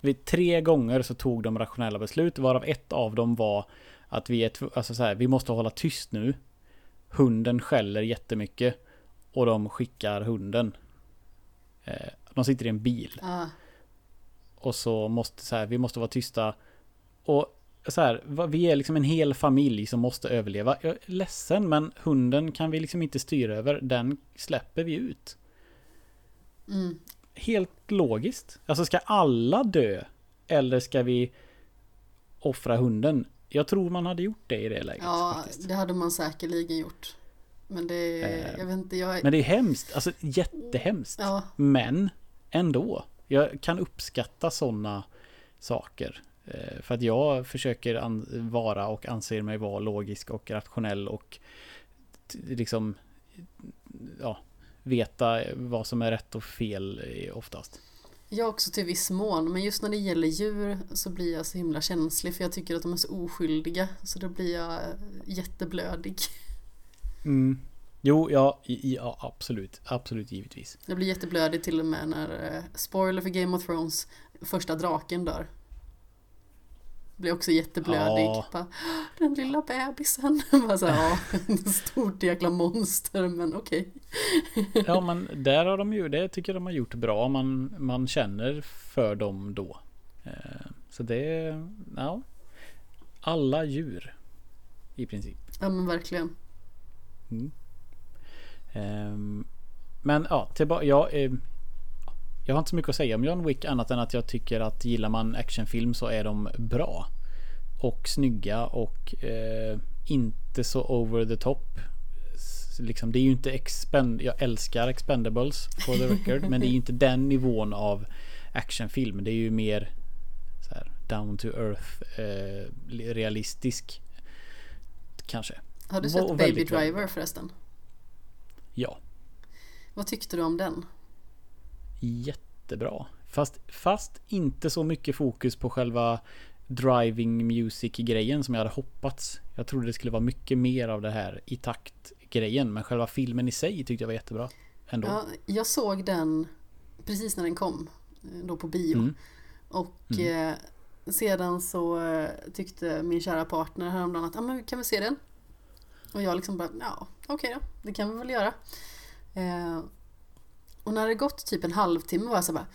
vid tre gånger så tog de rationella beslut, varav ett av dem var att vi är alltså så här, vi måste hålla tyst nu. Hunden skäller jättemycket och de skickar hunden. Eh, De sitter i en bil Ah, och så måste så här, vi måste vara tysta. Och så här, vi är liksom en hel familj som måste överleva. Jag är ledsen men hunden kan vi liksom inte styra över. Den släpper vi ut. mm. Helt logiskt. Alltså ska alla dö? Eller ska vi offra hunden? Jag tror man hade gjort det i det läget. Ja, faktiskt. det hade man säkerligen gjort. Men det, Eh, jag vet inte, jag... Men det är hemskt. Alltså jättehemskt. Ja, Men ändå. Jag kan uppskatta sådana saker. Eh, för att jag försöker vara och anser mig vara logisk och rationell och liksom ja, veta vad som är rätt och fel oftast. Jag också till viss mån, men just när det gäller djur så blir jag så himla känslig för jag tycker att de är så oskyldiga. Så då blir jag jätteblödig. Mm. Jo, ja, ja, absolut. Absolut, givetvis. Jag blir jätteblödig till och med när, eh, spoiler för Game of Thrones, första draken dör. Blir också jätteblödig. Ja. Bara, den lilla bebisen. [laughs] Bara så här, ja, [laughs] stort jäkla monster men okej. Okay. ja [laughs] men där har de ju, det tycker jag de har gjort bra. Man, man känner för dem då. Eh, så det, ja. Alla djur. I princip. Ja men verkligen. Mm. Um, men ja, tillbaka. Ja, eh, jag har inte så mycket att säga om John Wick annat än att jag tycker att gillar man actionfilm så är de bra. Och snygga och eh, inte så over the top. Liksom, det är ju inte expend Jag älskar expendables for the record. men det är ju inte den nivån av actionfilm. Det är ju mer här, down to earth eh, realistisk. Kanske. Har du sett Baby Driver förresten? Ja. Vad tyckte du om den? Jättebra. Fast, fast inte så mycket fokus på själva driving music grejen som jag hade hoppats. Jag trodde det skulle vara mycket mer av det här i takt grejen. Men själva filmen i sig tyckte jag var jättebra. Ändå. Ja, jag såg den precis när den kom. Eh, då på bio. Mm. Och mm. Eh, sedan så eh, tyckte min kära partner häromdagen att ah, men kan vi se den? Och jag liksom bara, ja okej okay då, det kan vi väl göra. Eh, och när det gått typ en halvtimme var jag så bara,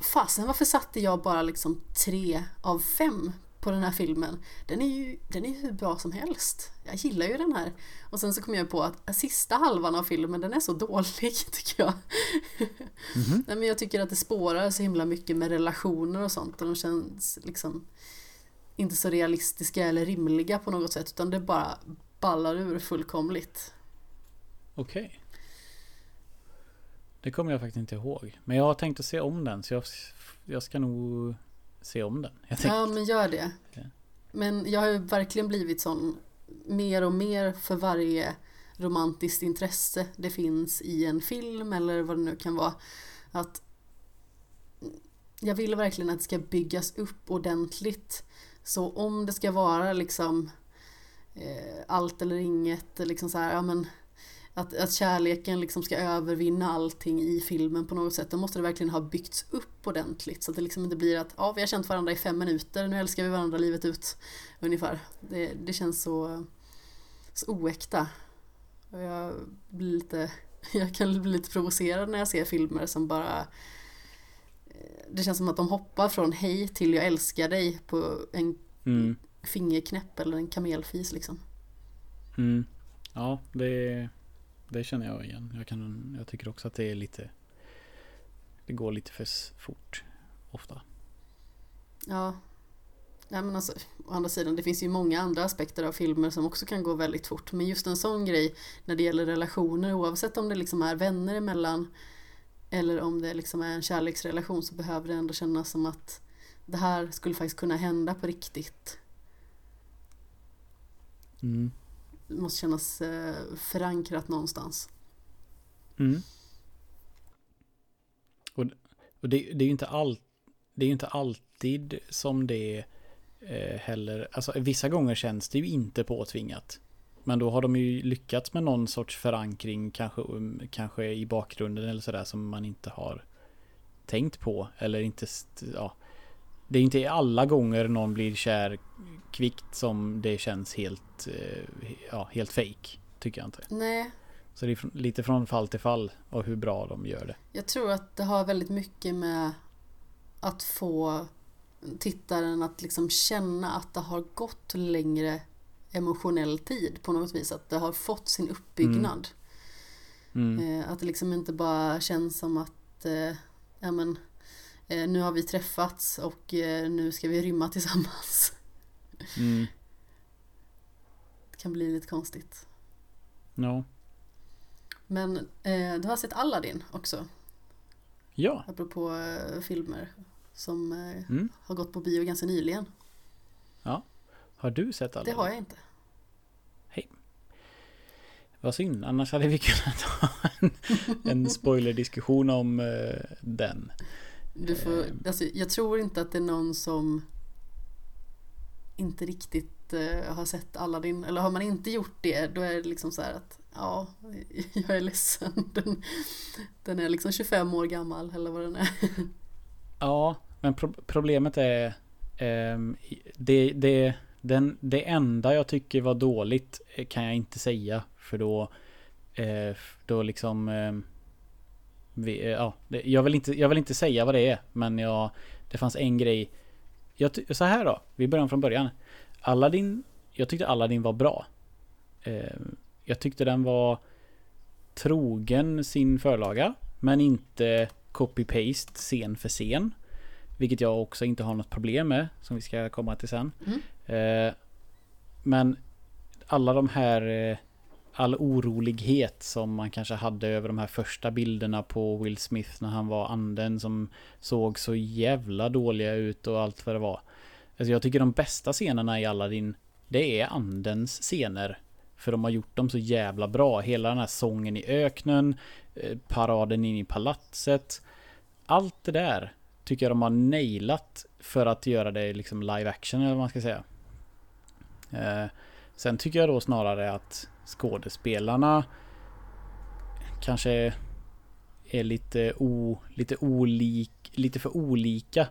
fasen varför satte jag bara liksom tre av fem på den här filmen? Den är ju den är hur bra som helst. Jag gillar ju den här. Och sen så kom jag på att sista halvan av filmen den är så dålig [laughs] tycker jag. Mm -hmm. Nej, men jag tycker att det spårar så himla mycket med relationer och sånt och de känns liksom inte så realistiska eller rimliga på något sätt utan det bara ballar ur fullkomligt. Okej. Okay. Det kommer jag faktiskt inte ihåg. Men jag har tänkt att se om den så jag, jag ska nog se om den. ja men gör det. Ja. Men jag har ju verkligen blivit sån mer och mer för varje romantiskt intresse det finns i en film eller vad det nu kan vara. Att jag vill verkligen att det ska byggas upp ordentligt. Så om det ska vara liksom eh, allt eller inget, liksom så här, ja men att, att kärleken liksom ska övervinna allting i filmen på något sätt. Då måste det verkligen ha byggts upp ordentligt. Så att det liksom inte blir att ja, vi har känt varandra i fem minuter, nu älskar vi varandra livet ut. Ungefär. Det, det känns så, så oäkta. Och jag blir lite, [laughs] jag kan bli lite provocerad när jag ser filmer som bara eh, det känns som att de hoppar från hej till jag älskar dig på en mm. fingerknäpp eller en kamelfis liksom. Mm. Ja, det det känner jag igen. Jag, kan, jag tycker också att det är lite... Det går lite för fort ofta. Ja. Ja men alltså, å andra sidan, det finns ju många andra aspekter av filmer som också kan gå väldigt fort. Men just en sån grej när det gäller relationer, oavsett om det liksom är vänner emellan eller om det liksom är en kärleksrelation så behöver det ändå kännas som att det här skulle faktiskt kunna hända på riktigt. Mm måste kännas eh, förankrat någonstans. Mm. Och, och det, det, är ju inte all, det är inte alltid som det eh, heller, alltså vissa gånger känns det ju inte påtvingat. Men då har de ju lyckats med någon sorts förankring kanske, um, kanske i bakgrunden eller sådär som man inte har tänkt på eller inte, ja, det är inte alla gånger någon blir kär kvickt som det känns helt, eh, ja, helt fake. Tycker jag inte. Nej. Så det är lite från fall till fall och hur bra de gör det. Jag tror att det har väldigt mycket med att få tittaren att liksom känna att det har gått längre emotionell tid på något vis. Att det har fått sin uppbyggnad. Mm. Mm. Att det liksom inte bara känns som att eh, ja, men, eh, nu har vi träffats och eh, nu ska vi rymma tillsammans. Mm. Det kan bli lite konstigt. Ja. Men eh, du har sett Aladdin också? Ja. Apropå eh, filmer som eh, Mm. har gått på bio ganska nyligen. Har du sett alla? Det har jag inte. Vad synd, annars hade vi kunnat ha en, en spoilerdiskussion om eh, den. Du får, Ehm. alltså, jag tror inte att det är någon som inte riktigt eh, har sett Aladdin. Eller har man inte gjort det då är det liksom så här att ja, [laughs] jag är ledsen. Den, den är liksom 25 år gammal eller vad den är. [laughs] Ja, men pro problemet är ehm, det, det, den, det enda jag tycker var dåligt eh, kan jag inte säga. För då, eh, då liksom... ehm, vi, eh, ja, det, jag, vill inte, jag vill inte säga vad det är, men jag, det fanns en grej. Jag, så här då, vi börjar från början. Aladdin, jag tyckte Aladdin var bra. Ehm, jag tyckte den var trogen sin förlaga, men inte copy-paste scen för scen. Vilket jag också inte har något problem med, som vi ska komma till sen. Mm. Eh, men alla de här, eh, all orolighet som man kanske hade över de här första bilderna på Will Smith när han var anden som såg så jävla dåliga ut och allt vad det var. Alltså jag tycker de bästa scenerna i Aladdin, det är andens scener. För de har gjort dem så jävla bra. Hela den här sången i öknen, eh, paraden in i palatset. Allt det där tycker jag de har nailat för att göra det liksom live action eller vad man ska säga. Eh, sen tycker jag då snarare att skådespelarna kanske är lite, o, lite, olik, lite för olika.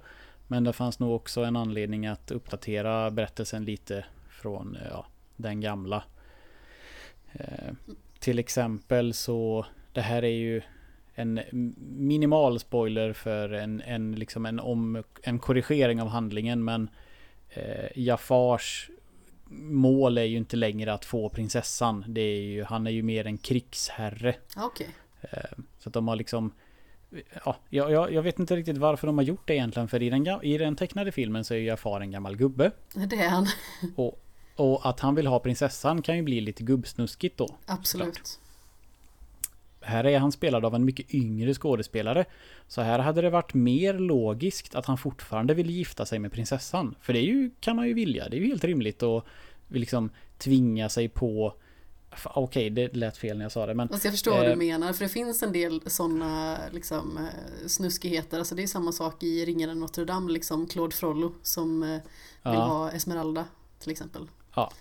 Men det fanns nog också en anledning att uppdatera berättelsen lite från eh, ja, den gamla. Eh, till exempel så det här är ju en minimal spoiler för en, en, liksom en, om, en korrigering av handlingen men eh, Jafars mål är ju inte längre att få prinsessan. Det är ju, han är ju mer en krigsherre. Okej, Eh, så att de har liksom Ja, jag, jag, vet inte riktigt varför de har gjort det egentligen för i den, i den tecknade filmen så är ju Jafar en gammal gubbe. det är han. Och, och att han vill ha prinsessan kan ju bli lite gubbsnuskigt då. Absolut. Här är han spelad av en mycket yngre skådespelare. Så här hade det varit mer logiskt att han fortfarande vill gifta sig med prinsessan. För det är ju, kan man ju vilja. Det är ju helt rimligt att liksom tvinga sig på... Okej, det lät fel när jag sa det men... Alltså jag förstår vad du Eh. menar, för det finns en del sådana liksom, eh, snuskigheter. Alltså det är samma sak i Ringaren Notre Dame, liksom Claude Frollo som eh, vill Ja. ha Esmeralda till exempel. Ja,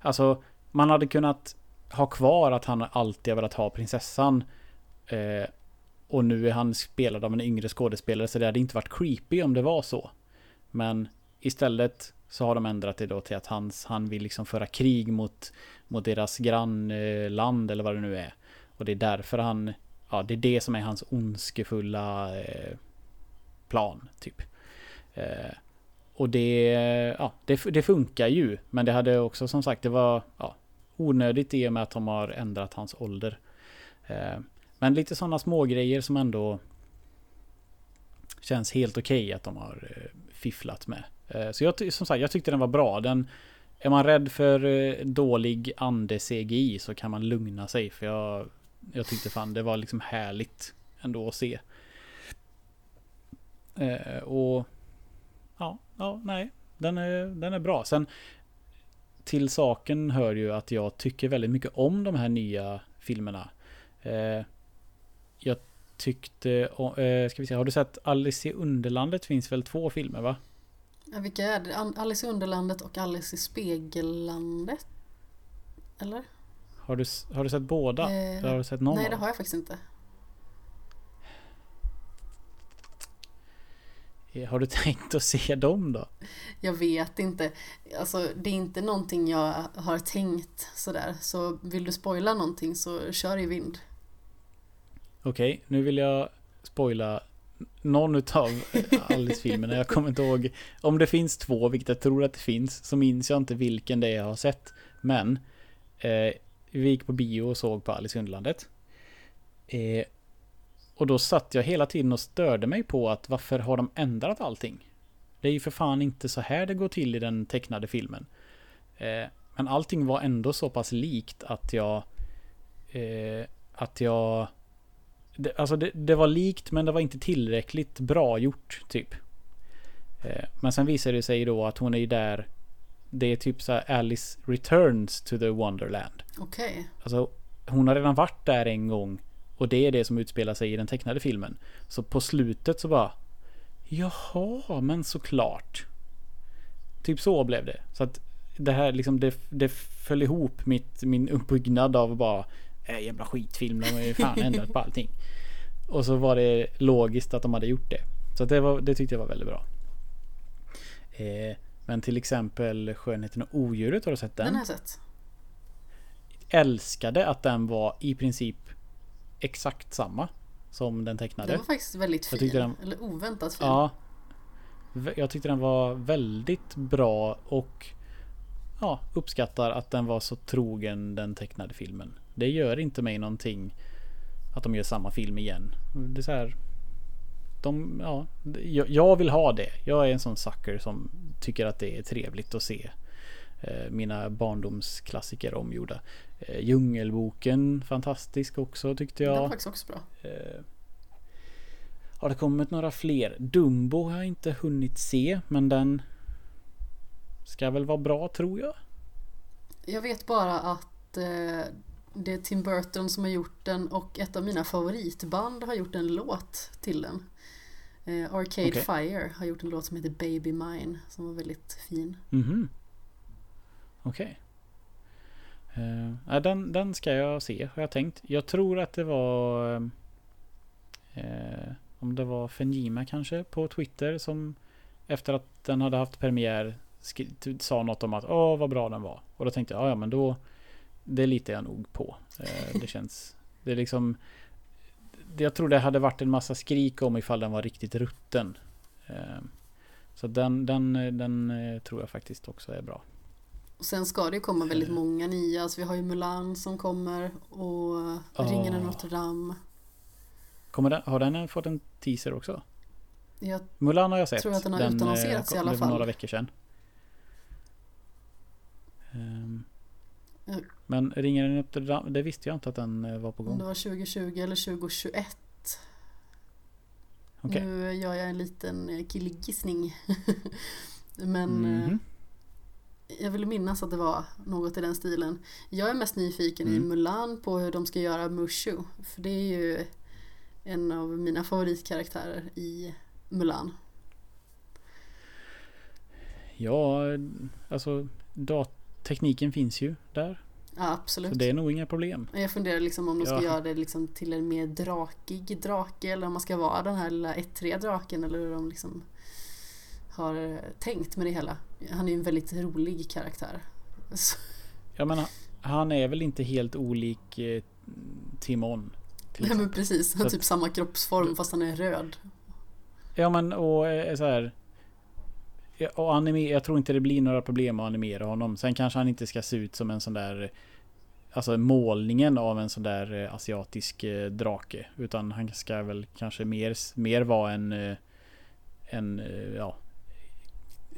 alltså man hade kunnat ha kvar att han alltid har velat ha prinsessan. Eh, och nu är han spelad av en yngre skådespelare så det hade inte varit creepy om det var så. Men istället så har de ändrat det då till att hans, han vill liksom föra krig mot, mot deras grannland eller vad det nu är. Och det är därför han, ja det är det som är hans ondskefulla eh, plan typ. Eh, och det, ja, det, det funkar ju. Men det hade också som sagt, det var ja, onödigt i och med att de har ändrat hans ålder. Eh, men lite sådana små grejer som ändå känns helt okej att de har eh, fifflat med. Eh, så jag, som sagt, jag tyckte den var bra. Den, är man rädd för dålig ande-CGI så kan man lugna sig. För jag, jag tyckte fan det var liksom härligt ändå att se. Och Ja, ja, nej. Den är, den är bra. Sen till saken hör ju att jag tycker väldigt mycket om de här nya filmerna. Eh, jag tyckte, eh, ska vi se, har du sett Alice i Underlandet? finns väl två filmer va? Ja, vilka är det? Alice i Underlandet och Alice i Spegellandet? Eller? Har du, har du sett båda? Eh, har du sett någon Nej, det har jag faktiskt inte. Har du [laughs] tänkt att se dem då? Jag vet inte. Alltså, det är inte någonting jag har tänkt sådär. Så vill du spoila någonting så kör i vind. Okej, nu vill jag spoila någon utav [laughs] Alice-filmerna. Jag kommer inte ihåg. Om det finns två, vilket jag tror att det finns, så minns jag inte vilken det är jag har sett. Men eh, vi gick på bio och såg på Alice i Underlandet. Eh, och då satt jag hela tiden och störde mig på att varför har de ändrat allting? Det är ju för fan inte så här det går till i den tecknade filmen. Eh, men allting var ändå så pass likt att jag... Eh, att jag det, alltså det, det var likt men det var inte tillräckligt bra gjort typ. Eh, men sen visar det sig då att hon är ju där. Det är typ så här Alice returns to the Wonderland. Okej. Alltså hon har redan varit där en gång. Och det är det som utspelar sig i den tecknade filmen. Så på slutet så bara. Jaha, men såklart. Typ så blev det. Så att det här liksom det, det föll ihop mitt, min uppbyggnad av bara. Äh, jävla skitfilm, de har ju fan ändrat på allting. Och så var det logiskt att de hade gjort det. Så det, var, det tyckte jag var väldigt bra. Eh, men till exempel Skönheten och odjuret, har du sett den? Den har jag sett. Älskade att den var i princip exakt samma som den tecknade. Den var faktiskt väldigt fin. den- Eller oväntat fin. Ja. Jag tyckte den var väldigt bra och ja, uppskattar att den var så trogen den tecknade filmen. Det gör inte mig någonting att de gör samma film igen. Det är så här, de, ja, jag, vill ha det. Jag är en sån sucker som tycker att det är trevligt att se mina barndomsklassiker omgjorda. Eh, Djungelboken, fantastisk också tyckte Den var jag. faktiskt också bra. Eh, har det kommit några fler? Dumbo har jag inte hunnit se men den ska väl vara bra tror jag. Jag vet bara att eh, det är Tim Burton som har gjort den och ett av mina favoritband har gjort en låt till den. Eh, Arcade Okej. Fire har gjort en låt som heter Baby Mine som var väldigt fin. Mhm. Okej. Eh, okay. Uh, den, den ska jag se har jag tänkt. Jag tror att det var uh, om det var Fenjima kanske på Twitter som efter att den hade haft premiär typ sa något om att åh vad bra den var. Och då tänkte jag ja, men då det litar jag nog på. Uh, det känns det är liksom jag tror det hade varit en massa skrik om ifall den var riktigt rutten. Så den, den, den tror jag faktiskt också är bra. Och sen ska det ju komma väldigt många nya. Alltså vi har ju Mulan som kommer och Ringen i Åh. Notre Dame. Kommer den, har den fått en teaser också? Jag Mulan har jag sett. tror att den har eh, utannonserats i alla fall. några veckor sedan. Ehm, Ja. men Ringen i Notre Dame, det visste jag inte att den eh, var på om gång. det var 2020 eller 2021. Okej. Nu gör jag en liten killgissning. [laughs] Men eh, Mhm. Jag vill minnas att det var något i den stilen. Jag är mest nyfiken i Mm. Mulan på hur de ska göra Mushu. För det är ju en av mina favoritkaraktärer i Mulan. Ja, alltså tekniken finns ju där. Ja, absolut. Så det är nog inga problem. Jag funderar liksom om de ska Ja. göra det liksom till en mer drakig drake eller om man ska vara den här lilla ettriga draken eller hur de liksom har tänkt med det hela. Han är ju en väldigt rolig karaktär. Så, [laughs] Jag menar, han är väl inte helt olik eh, Timon. nej men precis, han har typ samma kroppsform fast han är röd. Ja men och eh, så här. Ja, Och anime, jag tror inte det blir några problem att animera honom. Sen kanske han inte ska se ut som en sån där Alltså målningen av en sån där eh, asiatisk drake. Utan han ska väl kanske mer, mer vara en En ja,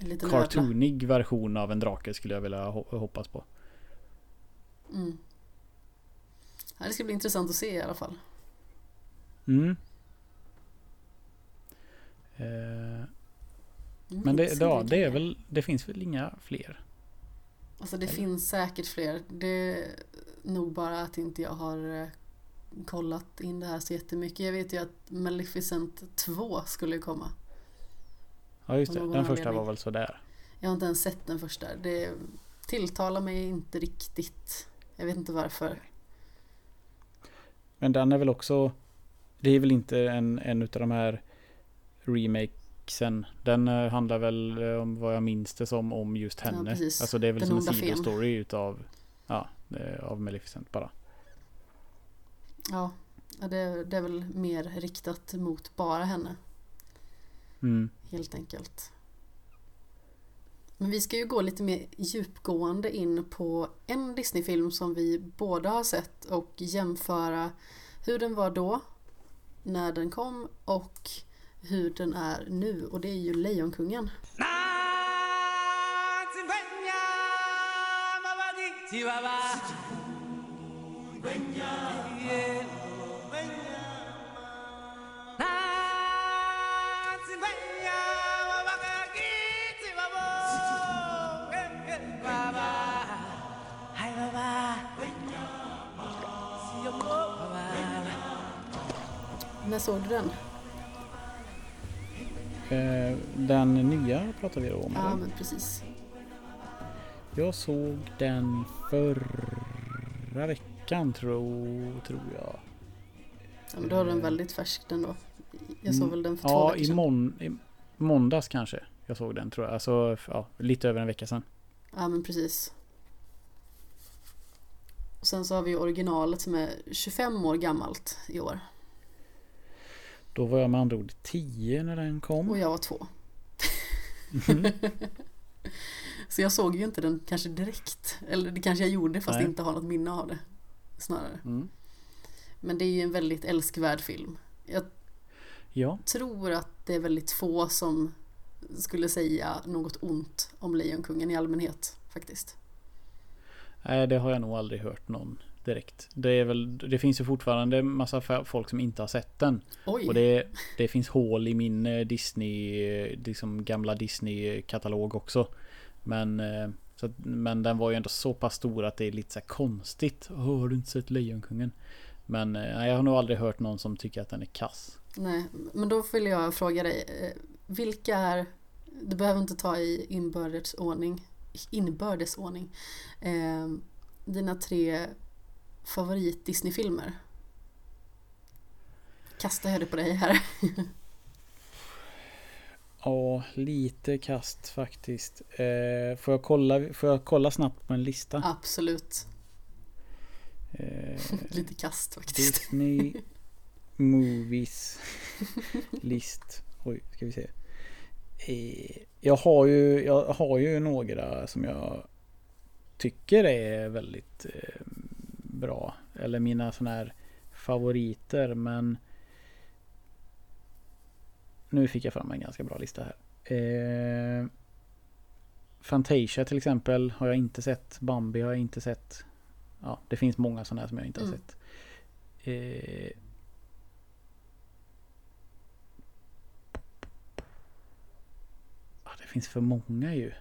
Ödla. cartoonig version av en drake skulle jag vilja ho- hoppas på. Mm. Ja, det ska bli intressant att se i alla fall. Mm. Eh, Mm, men det, intressant ja, det är väl Det finns väl inga fler? Alltså det Eller? finns säkert fler. Det är nog bara att inte jag har eh, kollat in det här så jättemycket. Jag vet ju att Maleficent 2 skulle komma. Ja just det, den första var väl sådär. Jag har inte ens sett den första. Det tilltalar mig inte riktigt. Jag vet inte varför. Men den är väl också Det är väl inte en, en utav de här Remakesen Den eh, handlar väl eh, om vad jag minns det som om just Ja, henne precis. Alltså det är väl Den som en sidostory utav Ja, eh, av Maleficent bara Ja, ja, det, det är väl mer riktat mot bara henne. Mm. Helt enkelt. Men vi ska ju gå lite mer djupgående in på en Disneyfilm som vi båda har sett och jämföra hur den var då, när den kom och hur den är nu och det är ju Lejonkungen. När såg du den? Eh, den nya pratar vi då om. Ja, eller? men precis. Jag såg den förra veckan tror, tror jag. Ja, men då har den väldigt färsk den då. Jag såg Mm, väl den för två Ja, veckor i, sedan. mån, i måndags kanske jag såg den tror jag. Alltså ja, lite över en vecka sedan. Ja, men precis. Och sen så har vi originalet som är 25 år gammalt i år. Då var jag med andra ord 10 när den kom. Och jag var två. Mm. [laughs] Så jag såg ju inte den kanske direkt. Eller det kanske jag gjorde fast Nej. inte har något minne av det. Snarare. Mm. Men det är ju en väldigt älskvärd film. Jag Ja, tror att det är väldigt få som skulle säga något ont om Lejonkungen i allmänhet faktiskt. nej det har jag nog aldrig hört någon direkt. Det, är väl, det finns ju fortfarande massa folk som inte har sett den. Oj! Och det, det finns hål i min eh, Disney, eh, liksom gamla Disney-katalog också. Men, eh, så, men den var ju ändå så pass stor att det är lite så konstigt. Åh, har du inte sett Lejonkungen? Men nej, jag har nog aldrig hört någon som tycker att den är kass. Nej, men då vill jag fråga dig. Vilka är, du behöver inte ta i inbördes ordning, inbördes ordning, eh, dina tre favorit Disney-filmer? Kastar jag det på dig här? [laughs] Ja, lite kast faktiskt. Eh, får, jag kolla, får jag kolla snabbt på en lista? Absolut, Eh, [laughs] lite kast faktiskt. Disney Movies List. Oj, ska vi se. Eh, Jag har ju, jag har ju några som jag tycker är väldigt eh, bra. Eller mina sådana här favoriter. Men nu fick jag fram en ganska bra lista här. Eh, Fantasia till exempel har jag inte sett. Bambi har jag inte sett. Ja, det finns många sådana här som jag inte har Mm. sett. Eh, det finns för många ju.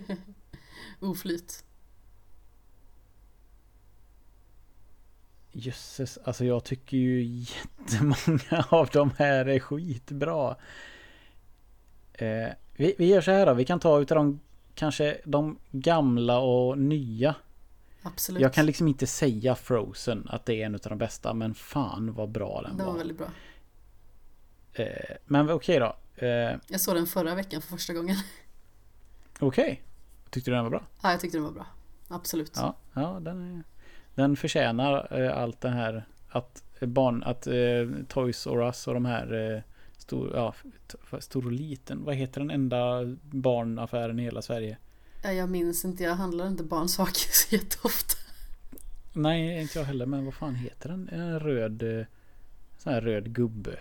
[laughs] Oflyt. Jösses, alltså jag tycker ju jättemånga [laughs] av de här är skitbra. Eh, vi, vi gör så här då, vi kan ta utav de kanske de gamla och nya. Absolut. Jag kan liksom inte säga Frozen att det är en utav de bästa, men fan vad bra den Den var var. väldigt bra. Eh, men okej då. Eh, Jag såg den förra veckan för första gången. [laughs] okej. Tyckte du den var bra? Ja, jag tyckte den var bra. Absolut. Ja, ja den, är, den förtjänar eh, allt det här att barn, att eh, Toys R Us och de här eh, stor, ja, stor och liten, vad heter den enda barnaffären i hela Sverige? Ja, Jag minns inte, jag handlar inte barnsaker så jätteofta. Nej, inte jag heller, men vad fan heter den? En röd, eh, sån här röd gubbe.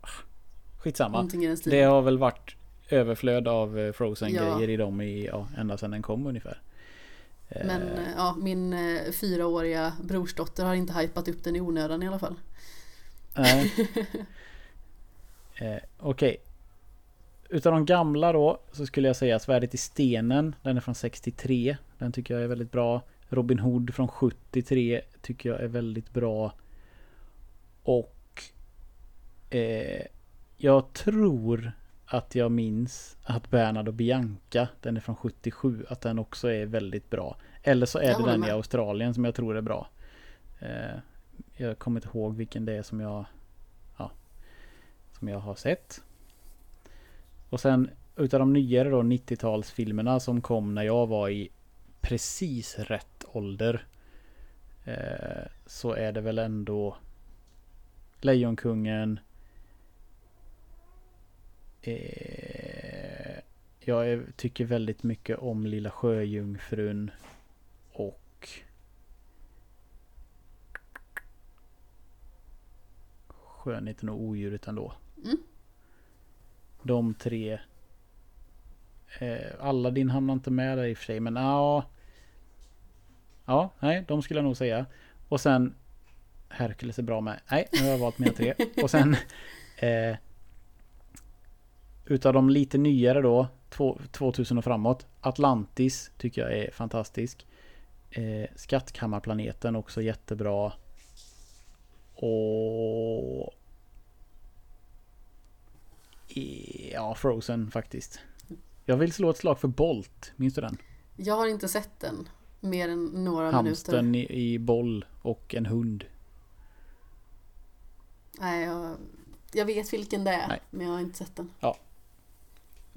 Ah, Skitsamma. Det har väl varit överflöd av eh, Frozen Ja. grejer i dem i, ja, ända sedan den kom ungefär. Eh, Men eh, ja, min eh, fyraåriga brorsdotter har inte hypat upp den i onödan i alla fall. Nej. [laughs] eh, Okej. Utav de gamla då så skulle jag säga Svärdet i stenen. Den är från 63. Den tycker jag är väldigt bra. Robin Hood från 73 tycker jag är väldigt bra. Och eh, jag tror att jag minns att Bernard och Bianca, den är från 77, att den också är väldigt bra. Eller så är Jag det den i med. Australien som jag tror är bra. Eh, jag kommer inte ihåg vilken det är som jag ja, som jag har sett. Och sen utav de nyare då 90-talsfilmerna som kom när jag var i precis rätt ålder. Eh, så är det väl ändå Lejonkungen. Eh, jag tycker väldigt mycket om Lilla Sjöjungfrun. Och Skönheten och odjuret ändå. Mm. De tre. Eh, Aladdin hamnar inte med där i och för sig men ja. Ja, nej, de skulle jag nog säga. Och sen Hercules är bra med. Nej, nu har jag valt mina tre. [laughs] Och sen eh, Utav de lite nyare då, två- 2000 och framåt. Atlantis tycker jag är fantastisk. Eh, Skattkammarplaneten också jättebra. Och... Ja, Frozen faktiskt. Jag vill slå ett slag för Bolt. Minns du den? Jag har inte sett den. Mer än några Hamstern minuter. i, i boll och en hund. Nej, jag, jag vet vilken det är. Nej. Men jag har inte sett den.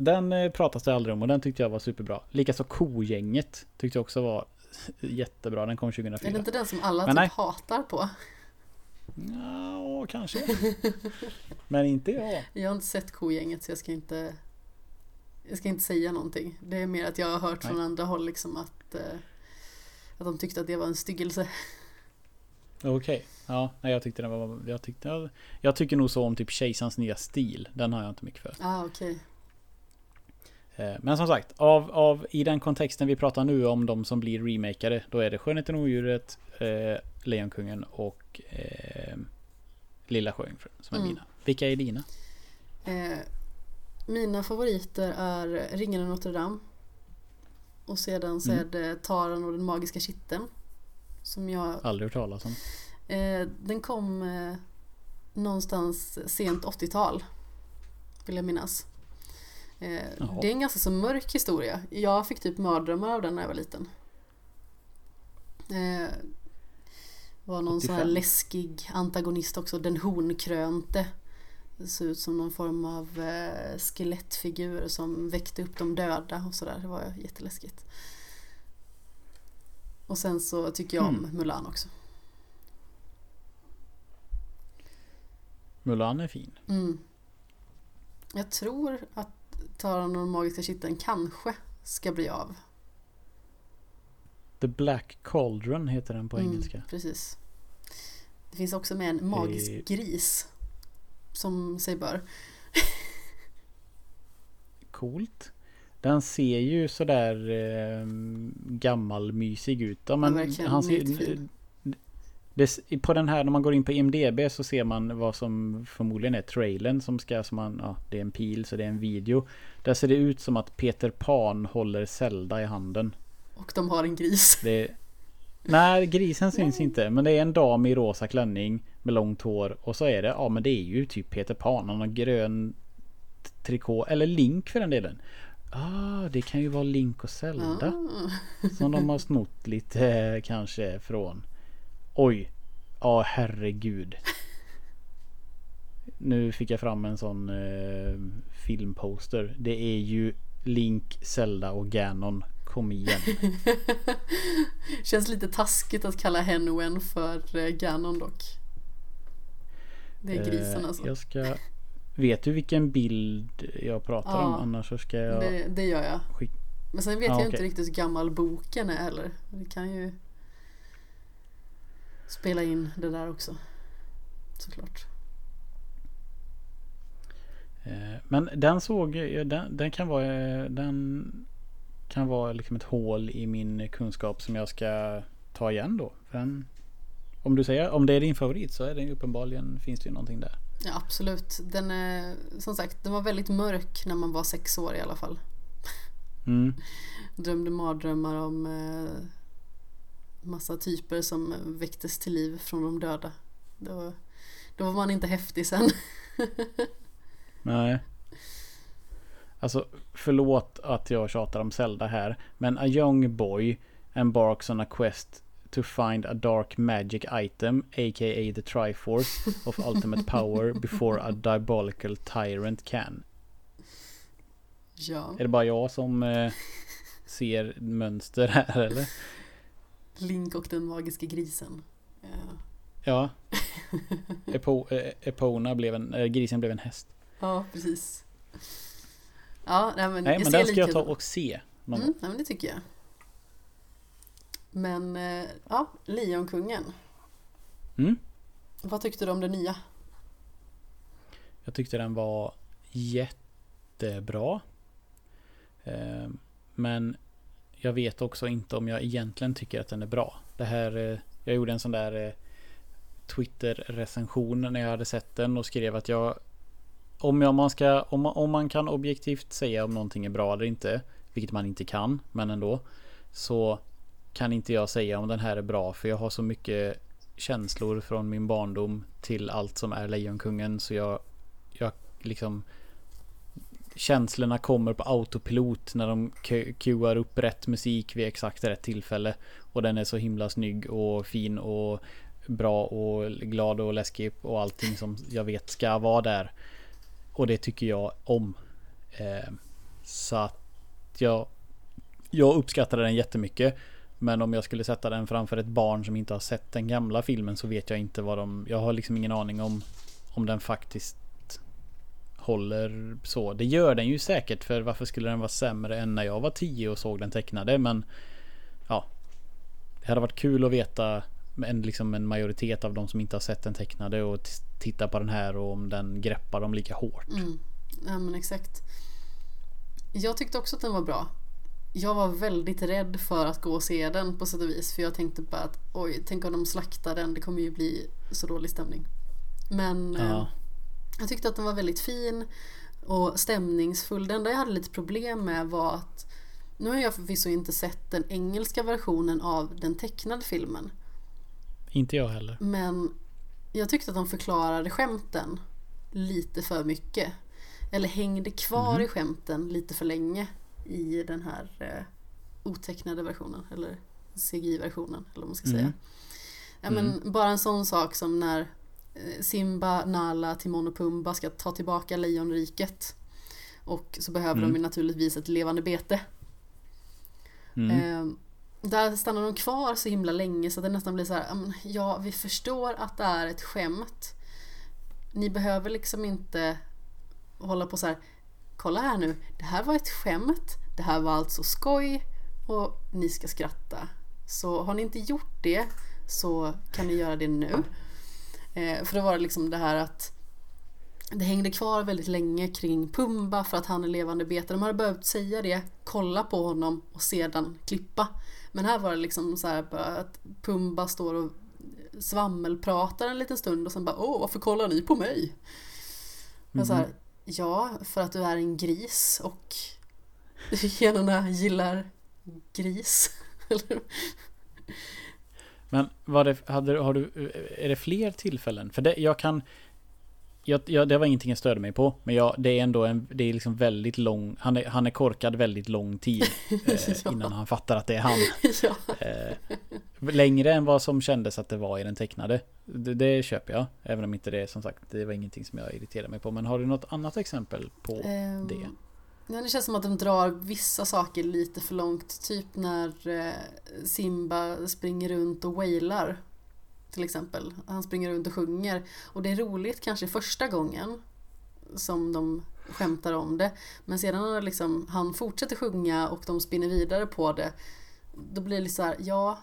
Den eh, pratas det aldrig om och den tyckte jag var superbra. Likaså Kogänget tyckte jag också var [laughs] jättebra. Den kom 2004. Är det inte den som alla Men typ nej. hatar på? Ja, kanske. [laughs] Men inte jag. Jag har inte sett kogänget så jag ska inte Jag ska inte säga någonting. Det är mer att jag har hört Nej. från andra håll liksom att eh, Att de tyckte att det var en styggelse. Okej. Ja, nej, jag tyckte den var... Jag, tyckte, jag, jag tycker nog så om typ Kejsarens nya stil. Den har jag inte mycket för. Ah, okej. Eh, Men som sagt, av, av, i den kontexten vi pratar nu om de som blir remakade. Då är det Skönheten och odjuret, eh, Lejonkungen och eh, Lilla Sjöjungfrun som är Mm. mina. Vilka är dina? Eh, mina favoriter är Ringen i Notre Dame. Och sedan så Mm. är det Taran och den magiska kitteln. Som jag Aldrig hört talas om. Eh, den kom eh, någonstans sent 80-tal. Vill jag minnas. Eh, Jaha. det är en ganska så mörk historia. Jag fick typ mardrömmar av den när jag var liten. Eh, var någon sån här 85. läskig antagonist också. Den hornkrönte. Det såg ut som någon form av eh, skelettfigur som väckte upp de döda och sådär. Det var jätteläskigt. Och sen så tycker jag om Hmm. Mulan också. Mulan är fin. Mm. Jag tror att Taran och den magiska kitteln kanske ska bli av. The Black Cauldron heter den på Mm, engelska. Precis. Det finns också med en magisk Det- gris. Som sig bör. [laughs] Coolt. Den ser ju sådär eh, gammalmysig ut. Ja, men verkligen. han ser, jättefin. Det, på den här när man går in på IMDB så ser man vad som förmodligen är trailern som ska som man, ja, det är en pil så det är en video. Där ser det ut som att Peter Pan håller Zelda i handen. Och de har en gris. Det, nej, grisen syns inte. Men det är en dam i rosa klänning med långt hår. Och så är det, ja men det är ju typ Peter Pan. Han har grön trikå. Eller Link för den delen. Ah, det kan ju vara Link och Zelda. Ah. Som de har snott lite eh, kanske från. Oj. Ja, herregud. Nu fick jag fram en sån eh, filmposter. Det är ju Link, Zelda och Ganon. Kom igen. [laughs] Känns lite taskigt att kalla Henwen för eh, Ganon dock. Det är grisen Eh, alltså. Jag ska... Vet du vilken bild jag pratar Ja. om? Annars så ska jag... Det, det gör jag. Skick- Men sen vet Ja, jag inte okej. riktigt hur gammal boken är heller. Vi kan ju spela in det där också. Såklart. Eh, Men den såg den, den kan vara eh, Den kan vara liksom ett hål i min kunskap som jag ska ta igen då. Den, om du säger om det är din favorit så är det ju uppenbarligen finns det ju någonting där. Ja absolut. Den är som sagt den var väldigt mörk när man var sex år i alla fall. Mm. [laughs] Drömde mardrömmar om eh, massa typer som väcktes till liv från de döda. Då, då var man inte häftig sen. [laughs] Nej. Alltså förlåt att jag tjatar om Zelda här. Men a young boy embarks on a quest to find a dark magic item, a.k.a. the Triforce of ultimate power before a diabolical tyrant can. ja. Är det bara jag som eh, ser mönster här eller? Link och den magiska grisen. Ja, Ja. [laughs] Epo, eh, Epona blev en, eh, grisen blev en häst. ja precis. Ja, nej, men Nej jag men den ska jag ta och se. Någon Mm, nej, men det tycker jag. Men eh, ja, Lejonkungen. Mm. Vad tyckte du om det nya? Jag tyckte den var jättebra. Eh, Men jag vet också inte om jag egentligen tycker att den är bra. Det här, eh, jag gjorde en sån där eh, Twitter-recension när jag hade sett den och skrev att jag om, jag, man ska, om, man, om man kan objektivt säga om någonting är bra eller inte, vilket man inte kan, men ändå, så kan inte jag säga om den här är bra för jag har så mycket känslor från min barndom till allt som är Lejonkungen. Så jag, jag liksom känslorna kommer på autopilot när de cuear upp rätt musik vid exakt rätt tillfälle. Och den är så himla snygg och fin och bra och glad och läskig och allting som jag vet ska vara där. Och det tycker jag om. Eh, så att jag, jag uppskattade den jättemycket. Men om jag skulle sätta den framför ett barn som inte har sett den gamla filmen så vet jag inte vad de... Jag har liksom ingen aning om om den faktiskt håller så. Det gör den ju säkert för varför skulle den vara sämre än när jag var 10 och såg den tecknade men ja. Det hade varit kul att veta en, liksom en majoritet av de som inte har sett den tecknade och titta på den här och om den greppar dem lika hårt. Mm. Ja men exakt. Jag tyckte också att den var bra. Jag var väldigt rädd för att gå och se den på sätt och vis. För jag tänkte bara att oj, tänk om de slaktar den. Det kommer ju bli så dålig stämning. Men ja. Jag tyckte att den var väldigt fin och stämningsfull. Det enda jag hade lite problem med var att nu har jag förvisso inte sett den engelska versionen av den tecknade filmen. Inte jag heller. Men jag tyckte att de förklarade skämten lite för mycket. Eller hängde kvar mm. i skämten lite för länge i den här eh, otecknade versionen. Eller CGI-versionen eller vad man ska mm. säga. Ja, men mm. Bara en sån sak som när Simba, Nala, Timon och Pumba ska ta tillbaka Lejonriket. Och så behöver mm. de naturligtvis ett levande bete. Mm. Eh, där stannar de kvar så himla länge så att det nästan blir så här, ja vi förstår att det är ett skämt. Ni behöver liksom inte hålla på så här, kolla här nu, det här var ett skämt, det här var alltså skoj och ni ska skratta. Så har ni inte gjort det så kan ni göra det nu. Eh, för då var det liksom det här att det hängde kvar väldigt länge kring Pumba för att han är levande bete. De hade behövt säga det, kolla på honom och sedan klippa. Men här var det liksom så här att Pumba står och svammelpratar en liten stund och sen bara åh varför kollar ni på mig? Mm. Så här, mhm. ja, för att du är en gris och [laughs] generna gillar gris. [laughs] Men var det, hade, har du, är det fler tillfällen? För det, jag kan jag, jag, det var ingenting jag störde mig på. Men jag, det är ändå en, det är liksom väldigt lång, han är, han är korkad väldigt lång tid. [laughs] Eh. Innan han fattar att det är han. [laughs] eh, längre än vad som kändes att det var i den tecknade. Det, det, köper jag. Även om inte det som sagt, det var ingenting som jag irriterade mig på. Men har du något annat exempel på um, det? Ja, det känns som att de drar vissa saker lite för långt. Typ när eh, Simba springer runt och wailar till exempel. Han springer runt och sjunger. Och det är roligt kanske första gången som de skämtar om det. Men sedan när liksom, han fortsätter sjunga och de spinner vidare på det. Då blir det så här, ja,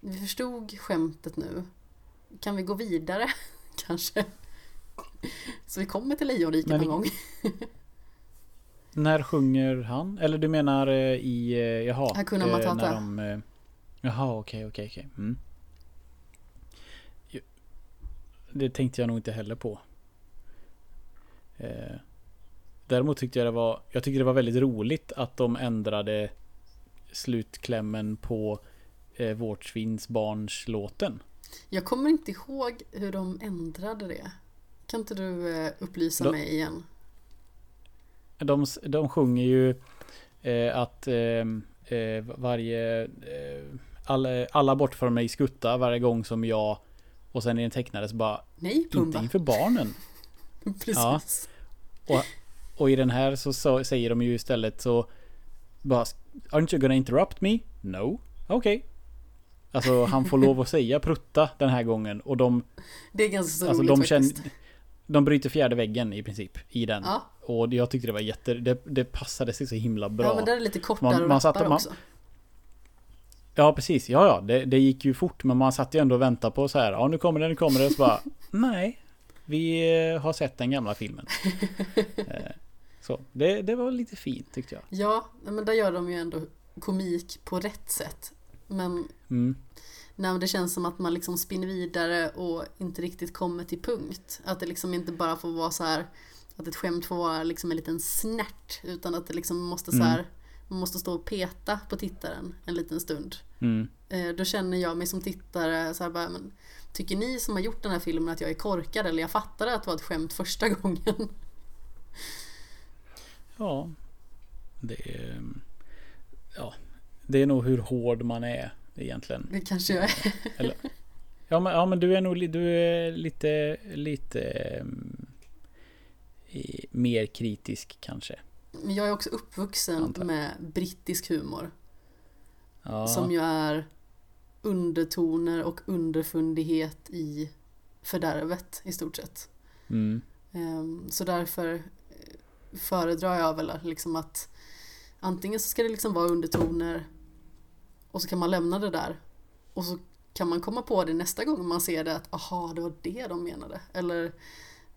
vi förstod skämtet nu. Kan vi gå vidare [laughs] kanske? Så vi kommer till Lejonriket någon gång. När sjunger han? Eller du menar eh, i, eh, jaha? Hakuna eh, Matata. När de, jaha okej okej okej. Mm. Det tänkte jag nog inte heller på. Däremot tyckte jag det var, jag tyckte det var väldigt roligt att de ändrade slutklämmen på eh, Vårtsvinsbarns-låten. Jag kommer inte ihåg hur de ändrade det. Kan inte du eh, upplysa de, mig igen? De, de sjunger ju eh, att eh, eh varje... Eh, alla, alla bort från mig skutta varje gång som jag och sen i den tecknade så bara... Nej, Pumba. Inte inför barnen. [laughs] Precis. Ja. Och, och i den här så, så, säger de ju istället så... Bara, Aren't you gonna interrupt me? No. Okej. Okay. Alltså han får lov att säga prutta den här gången och de... Det är ganska så alltså, roligt de känner, faktiskt. De bryter fjärde väggen i princip i den. Ja. Och jag tyckte det var jätte... Det, det passade sig så himla bra. Ja men det är lite kortare man, man satt, man, också. Ja precis, ja ja det, det, gick ju fort men man satt ju ändå och väntade på så här, ja nu kommer det, nu kommer det och så bara [laughs] Nej, vi eh, har sett den gamla filmen. [laughs] Eh, så det, det var lite fint tyckte jag. Ja, men där gör de ju ändå komik på rätt sätt. Men mm. När det känns som att man liksom spinner vidare och inte riktigt kommer till punkt. Att det liksom inte bara får vara så här att ett skämt får vara liksom en liten snärt utan att det liksom måste så mm. här man måste stå och peta på tittaren en liten stund. Mm. Eh, då känner jag mig som tittare så här bara, men, Tycker ni som har gjort den här filmen att jag är korkad eller jag fattade att det var ett skämt första [laughs] gången? Ja. Det är... Ja. Det är nog hur hård man är egentligen. Det kanske jag är. Eller, ja, men, ja men du är nog du är lite, lite um, mer kritisk kanske. Men jag är också uppvuxen Antar. med brittisk humor. Ja. Som ju är undertoner och underfundighet i fördärvet i stort sett. Mm. Ehm, Så därför eh, föredrar jag väl liksom att antingen så ska det liksom vara undertoner och så kan man lämna det där och så kan man komma på det nästa gång man ser det att aha det var det de menade eller eh,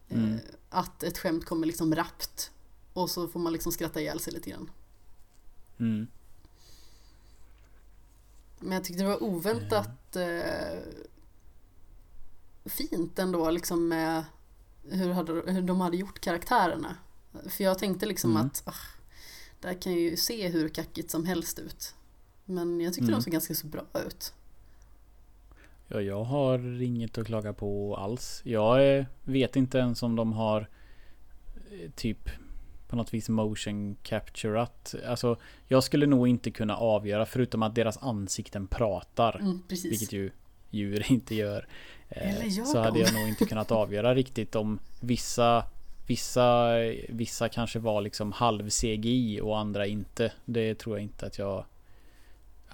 Mm. att ett skämt kommer liksom rappt och så får man liksom skratta ihjäl sig lite grann. Mm. Men jag tyckte det var oväntat eh, fint ändå liksom med hur, hade, hur de hade gjort karaktärerna. För jag tänkte liksom Mm. att ah, det här kan ju se hur kackigt som helst ut. Men jag tyckte Mm. de såg ganska så bra ut. Ja, jag har inget att klaga på alls. Jag vet inte ens om de har eh, typ på något vis motion capturat. Alltså, jag skulle nog inte kunna avgöra förutom att deras ansikten pratar. Mm. Vilket ju djur [laughs] inte gör. Eh, gör så hade de? jag nog inte kunnat avgöra [laughs] riktigt om vissa Vissa, vissa kanske var liksom halv CGI och andra inte. Det tror jag inte att jag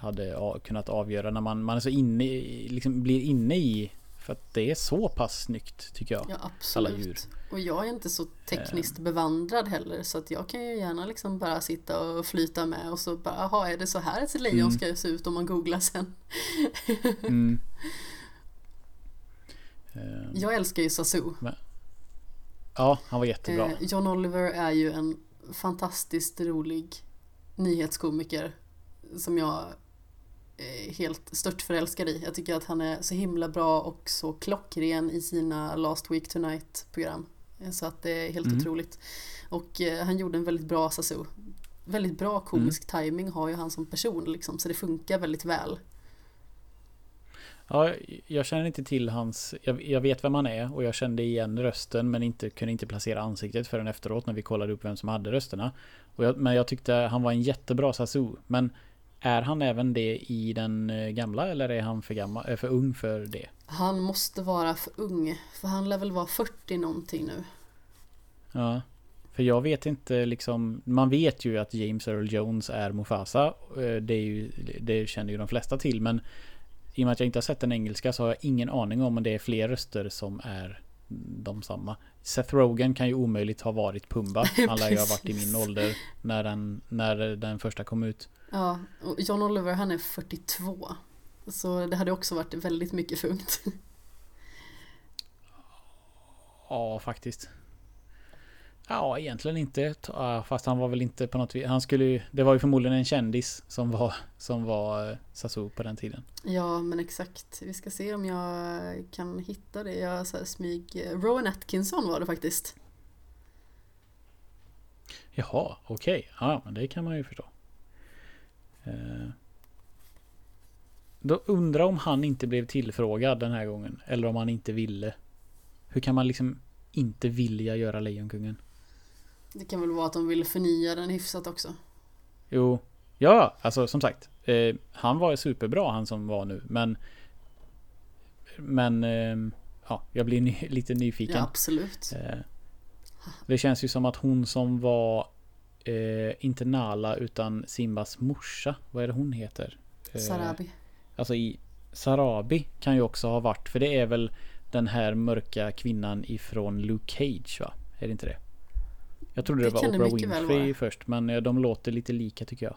hade kunnat avgöra när man, man är så inne i, liksom blir inne i för att det är så pass snyggt tycker jag. Ja alla djur. absolut. Och jag är inte så tekniskt Ehm. bevandrad heller så att jag kan ju gärna liksom bara sitta och flyta med och så bara, jaha är det så här ett lejon Mm. ska se ut om man googlar sen? [laughs] Mm. Eh, Jag älskar ju Sasu. Ja, han var jättebra. Eh, John Oliver är ju en fantastiskt rolig nyhetskomiker som jag helt stört förälskad i. Jag tycker att han är så himla bra och så klockren i sina Last Week Tonight program. Eh, Så att det är helt Mm. otroligt. Och eh, han gjorde en väldigt bra Sasu. Väldigt bra komisk timing har ju han som person liksom, så det funkar väldigt väl. Ja, jag känner inte till hans... Jag, jag vet vem han är och jag kände igen rösten men inte, kunde inte placera ansiktet förrän efteråt när vi kollade upp vem som hade rösterna. Jag, men jag tyckte han var en jättebra Sasu. Men är han även det i den eh, gamla eller är han för, gammal, eh, för ung för det? Han måste vara för ung, för han lär väl vara 40 någonting nu. Ja. För jag vet inte liksom... Man vet ju att James Earl Jones är Mufasa. Eh, Det, är ju, det känner ju de flesta till men i och med att jag inte har sett den engelska så har jag ingen aning om om det är fler röster som är de samma. Seth Rogen kan ju omöjligt ha varit Pumba. Han lär ju ha varit i min ålder när den, när den första kom ut. Ja, och John Oliver han är 42. Så det hade också varit väldigt mycket funkt. Ja, faktiskt. Ja, egentligen inte. Fast han var väl inte på något vis. Han skulle ju, Det var ju förmodligen en kändis som var, som var eh, Sasu på den tiden. Ja, men exakt. Vi ska se om jag kan hitta det. Jag så här smyg... Rowan Atkinson var det faktiskt. Jaha, okej. Ja, men det kan man ju förstå. Eh, Då undrar om han inte blev tillfrågad den här gången. Eller om han inte ville. Hur kan man liksom inte vilja göra Lejonkungen? Det kan väl vara att de vill förnya den hyfsat också. Jo, ja, alltså som sagt. Eh, han var superbra han som var nu. Men Men eh, ja, jag blir ny, [laughs] lite nyfiken. Ja, absolut. Eh, Det känns ju som att hon som var eh, inte Nala utan Simbas morsa. Vad är det hon heter? Eh, Sarabi. Alltså i Sarabi kan ju också ha varit. För det är väl den här mörka kvinnan ifrån Luke Cage va? Är det inte det? Jag trodde det, Det var Oprah Winfrey först. Men eh, de låter lite lika tycker jag.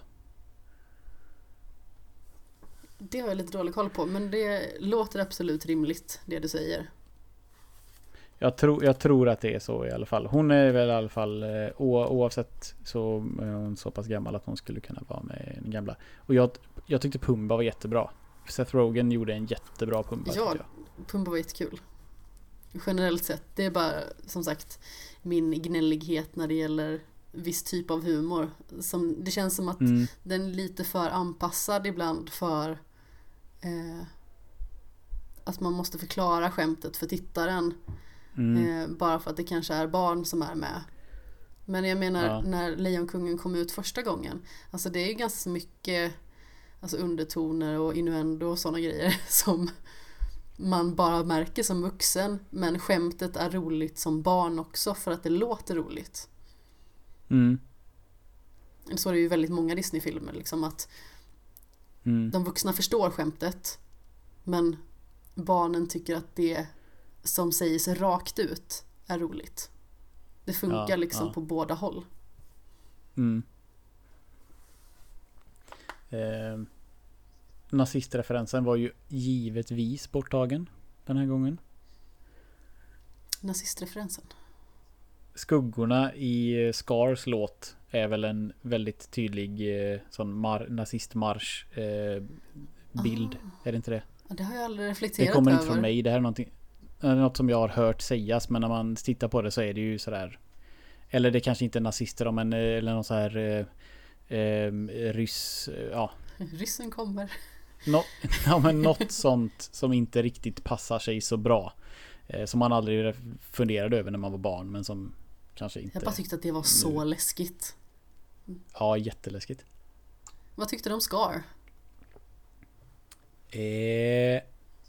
Det har jag lite dålig koll på, men det låter absolut rimligt, det du säger. Jag, tror jag tror att det är så i alla fall. Hon är väl i alla fall eh, oavsett så är hon så pass gammal att hon skulle kunna vara med i den gamla. Och jag, jag tyckte Pumba var jättebra. Seth Rogen gjorde en jättebra Pumba. Ja. Pumba var jättekul. Generellt sett, det är bara som sagt min gnällighet när det gäller viss typ av humor. Som, det känns som att Mm, den är lite för anpassad ibland för eh, att man måste förklara skämtet för tittaren. Mm. Eh, bara för att det kanske är barn som är med. Men jag menar Ja. när Lejonkungen kom ut första gången. Alltså det är ju ganska mycket alltså undertoner och innuendo och sådana grejer [laughs] som man bara märker som vuxen. Men skämtet är roligt som barn också för att det låter roligt. Mm. Så är det ju väldigt många Disney-filmer liksom att Mm. de vuxna förstår skämtet men barnen tycker att det som sägs rakt ut är roligt. Det funkar Ja, liksom ja. på båda håll. Mm. Eh, nazistreferensen var ju givetvis borttagen den här gången. Nazistreferensen. Skuggorna i eh, Scars låt är väl en väldigt tydlig eh, sån mar- nazistmarsch eh, bild. Är det inte det? Det har jag aldrig Det reflekterat kommer över. inte från mig. Det här är någonting, något som jag har hört sägas. Men när man tittar på det så är det ju sådär. Eller det kanske inte är nazister men eh, eller någon så här eh, eh, ryss. Ja, [laughs] Ryssen kommer. Nå, [laughs] ja, men något sånt som inte riktigt passar sig så bra. Eh, som man aldrig funderade över när man var barn men som kanske inte... Jag bara tyckte att det var så läskigt. Ja, jätteläskigt. Vad tyckte du om Scar? Eh,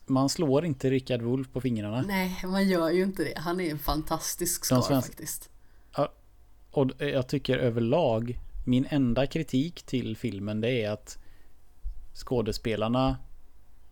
man slår inte Rickard Wolff på fingrarna. Nej, man gör ju inte det. Han är en fantastisk Scar De svenska- faktiskt. Och jag tycker överlag, min enda kritik till filmen det är att skådespelarna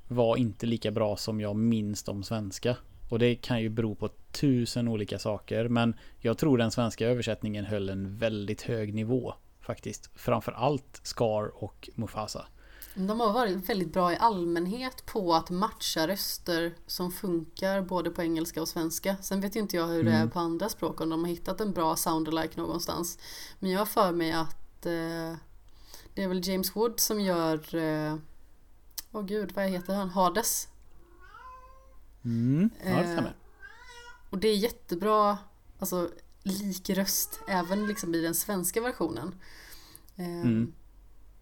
var inte lika bra som jag minns de svenska. Och det kan ju bero på tusen olika saker. Men jag tror den svenska översättningen höll en väldigt hög nivå. Faktiskt. Framförallt Scar och Mufasa. De har varit väldigt bra i allmänhet på att matcha röster som funkar både på engelska och svenska. Sen vet ju inte jag hur det är Mm. på andra språk, om de har hittat en bra sound-alike någonstans. Men jag har för mig att eh, det är väl James Wood som gör, eh, åh gud, vad heter han? Hades. Mm, ja, det Eh, stämmer. Och det är jättebra, alltså lik röst, även liksom i den svenska versionen. Eh, Mm.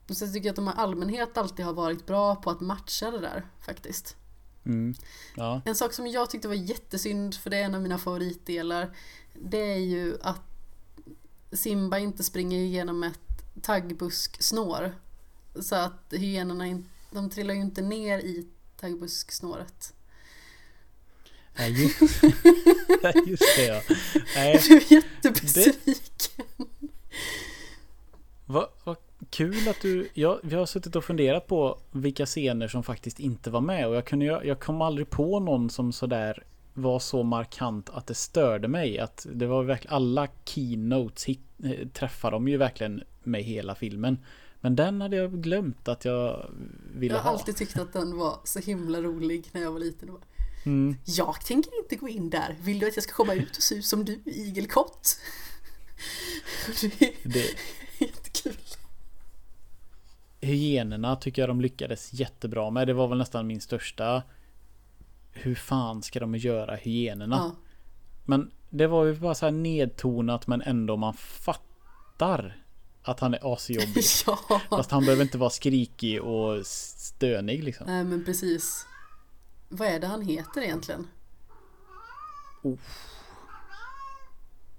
och sen tycker jag att de i allmänhet alltid har varit bra på att matcha det där faktiskt. Mm, ja. En sak som jag tyckte var jättesynd, för det är en av mina favoritdelar, det är ju att Simba inte springer igenom ett taggbusksnår. Så att hyenorna in, de trillar ju inte ner i taggbusksnåret. Nej, just, [laughs] Nej, just det ja. Nej, Jag blev jättebesviken. Vad, vad kul att du... Jag, vi har suttit och funderat på vilka scener som faktiskt inte var med och jag, kunde, ju- jag kom aldrig på någon som sådär var så markant att det störde mig. Att det var verkligen alla keynotes hit, eh, träffade de ju verkligen med hela filmen. Men den hade jag glömt att jag ville Jag har ha. alltid tyckt att den var så himla rolig när jag var liten. Mm. Jag tänker inte gå in där. Vill du att jag ska komma ut och se ut som du, igelkott? Det [laughs] är Det, jättekul. hyenorna tycker jag de lyckades jättebra med. Det var väl nästan min största... Hur fan ska de göra hyenorna? Ja. Men det var ju bara så här nedtonat men ändå man fattar att han är asjobbig. [laughs] ja. Fast han behöver inte vara skrikig och stönig liksom. Nej men precis. Vad är det han heter egentligen? Oh.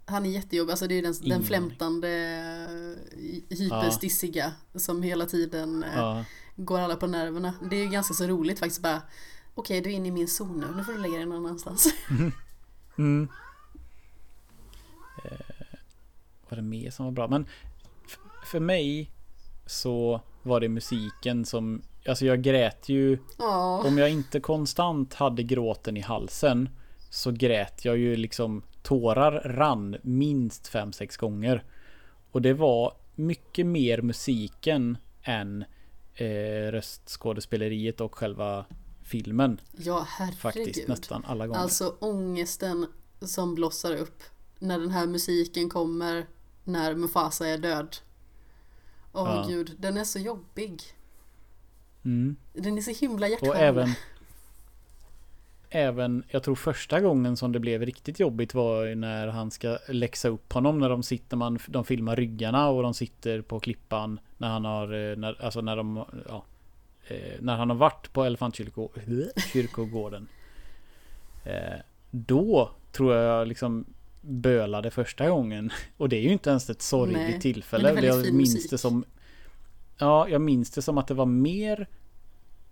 Han är jättejobbig, alltså det är den, Ingen den flämtande hyperstissiga som hela tiden eh, Ja, går alla på nerverna. Det är ju ganska så roligt faktiskt bara Okej, du är inne i min zon nu, nu får du lägga dig någon annanstans. [laughs] mm. eh, var det mer som var bra? Men för mig så var det musiken som... Alltså jag grät ju... Ja, Om jag inte konstant hade gråten i halsen så grät jag ju liksom tårar rann minst 5-6 gånger. Och det var mycket mer musiken än eh, röstskådespeleriet och själva filmen. ja Faktiskt herregud. nästan alla gånger. Alltså ångesten som blossar upp när den här musiken kommer när Mufasa är död. Åh Ja. gud, den är så jobbig. Mm. Den är så himla Och hjärtskärande. även Även, jag tror första gången som det blev riktigt jobbigt var när han ska läxa upp honom när de sitter, man, de filmar ryggarna och de sitter på klippan när han har, eh, när, alltså när de, ja, när han har varit på Elefantkyrkogården. Eh, då tror jag liksom bölade första gången. Och det är ju inte ens ett sorgligt Nej, tillfälle. men det är jag minns musik. det som... Ja, jag minns det som att det var mer...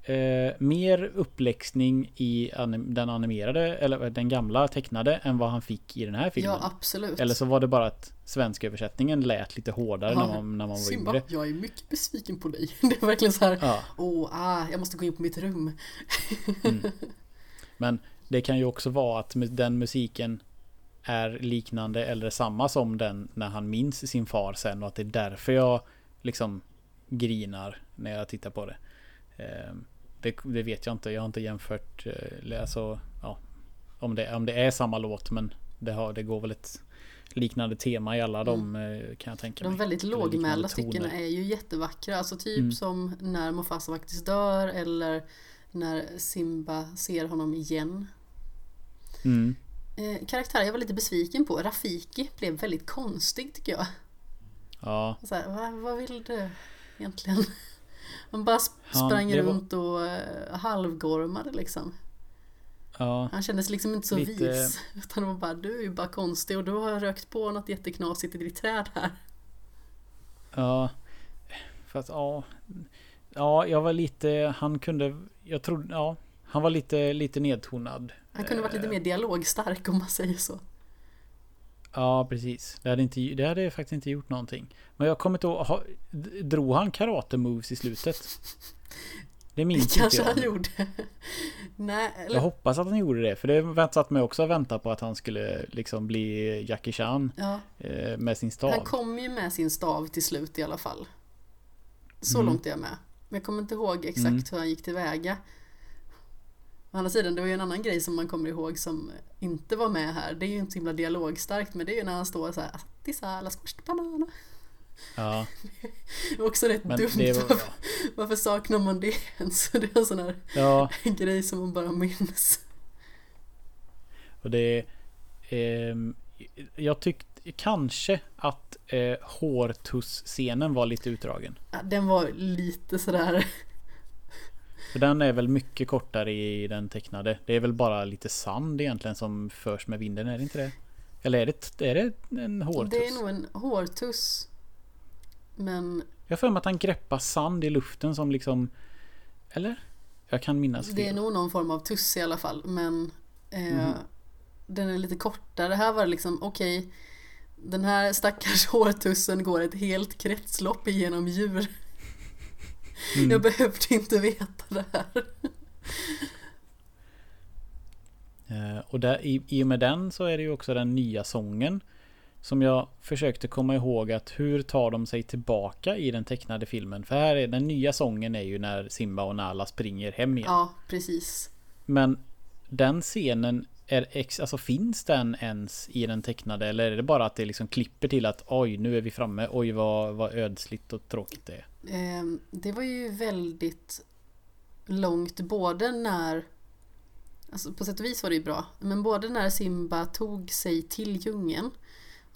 Eh, mer uppläxning i anim, den animerade, eller den gamla tecknade, än vad han fick i den här filmen. Ja, absolut. Eller så var det bara att svenska översättningen lät lite hårdare Ja, när man, när man var Simba, yngre. jag är mycket besviken på dig. [laughs] Det är verkligen så här, Ja, åh, ah, jag måste gå in på mitt rum. men det kan ju också vara att den musiken är liknande eller samma som den när han minns sin far sen och att det är därför jag liksom grinar när jag tittar på det. Eh, Det, det vet jag inte. Jag har inte jämfört eh, alltså, ja, om, det, om det är samma låt men det, har, det går väl ett liknande tema i alla de eh, kan jag tänka Mm. De mig. väldigt lågmälda styckena är ju jättevackra. Alltså typ Mm. som när Mufasa faktiskt dör eller när Simba ser honom igen. Mm. Eh, karaktär jag var lite besviken på. Rafiki blev väldigt konstig tycker jag. Ja, Så här, vad, vad vill du egentligen? Han bara sp- Han- sprang det var- runt och uh, halvgormade liksom. ja. Han kändes liksom inte så Lite- vis. [laughs] Utan var bara, du är ju bara konstig och du har rökt på något jätteknasigt i ditt träd här. Ja. Fast ja. Ja, jag var lite, han kunde, jag trodde, ja. Han var lite, lite nedtonad. Han kunde varit lite Eh, mer dialogstark om man säger så. Ja, precis. Det hade, inte, det hade faktiskt inte gjort någonting. Men jag kommer inte ihåg, drog han karate moves i slutet? Det minns Det inte kanske jag. han gjorde. [laughs] Nej, Jag eller, hoppas att han gjorde det, för det satt mig också och väntade på att han skulle liksom bli Jackie Chan ja, eh, med sin stav. han kom ju med sin stav till slut i alla fall. Så Mm. långt är jag med. Men jag kommer inte ihåg exakt Mm. hur han gick tillväga. Å andra sidan, det var ju en annan grej som man kommer ihåg som inte var med här. Det är ju inte så himla dialogstarkt, men det är ju när han står så här Attisala squashed banana. Ja, Det [laughs] var också rätt men dumt. var, varför, varför saknar man det ens? [laughs] Det är en sån här ja, [laughs] grej som man bara minns. Och det... ehm, jag tyckte kanske att eh, hårtuss-scenen var lite utdragen. Ja, Den var lite sådär För den är väl mycket kortare i den tecknade. Det är väl bara lite sand egentligen som förs med vinden, är det inte det? Eller är det, är det en hårtuss? Det är nog en hårtuss. Men Jag för mig att han greppar sand i luften som liksom... Eller? Jag kan minnas fel. det är nog någon form av tuss i alla fall. Men eh, Mhm. den är lite kortare. Här var det liksom okej. den här stackars [laughs] hårtussen går ett helt kretslopp igenom djur. Mm. Jag behövde inte veta det här. Eh, och där, i, i och med den så är det ju också den nya sången. Som jag försökte komma ihåg att hur tar de sig tillbaka i den tecknade filmen? För här är den nya sången är ju när Simba och Nala springer hem igen. Ja, precis. Men den scenen är ex, alltså finns den ens i den tecknade eller är det bara att det liksom klipper till att oj nu är vi framme, oj vad, vad ödsligt och tråkigt det är. Eh, det var ju väldigt långt både när Alltså på sätt och vis var det ju bra. Men både när Simba tog sig till djungeln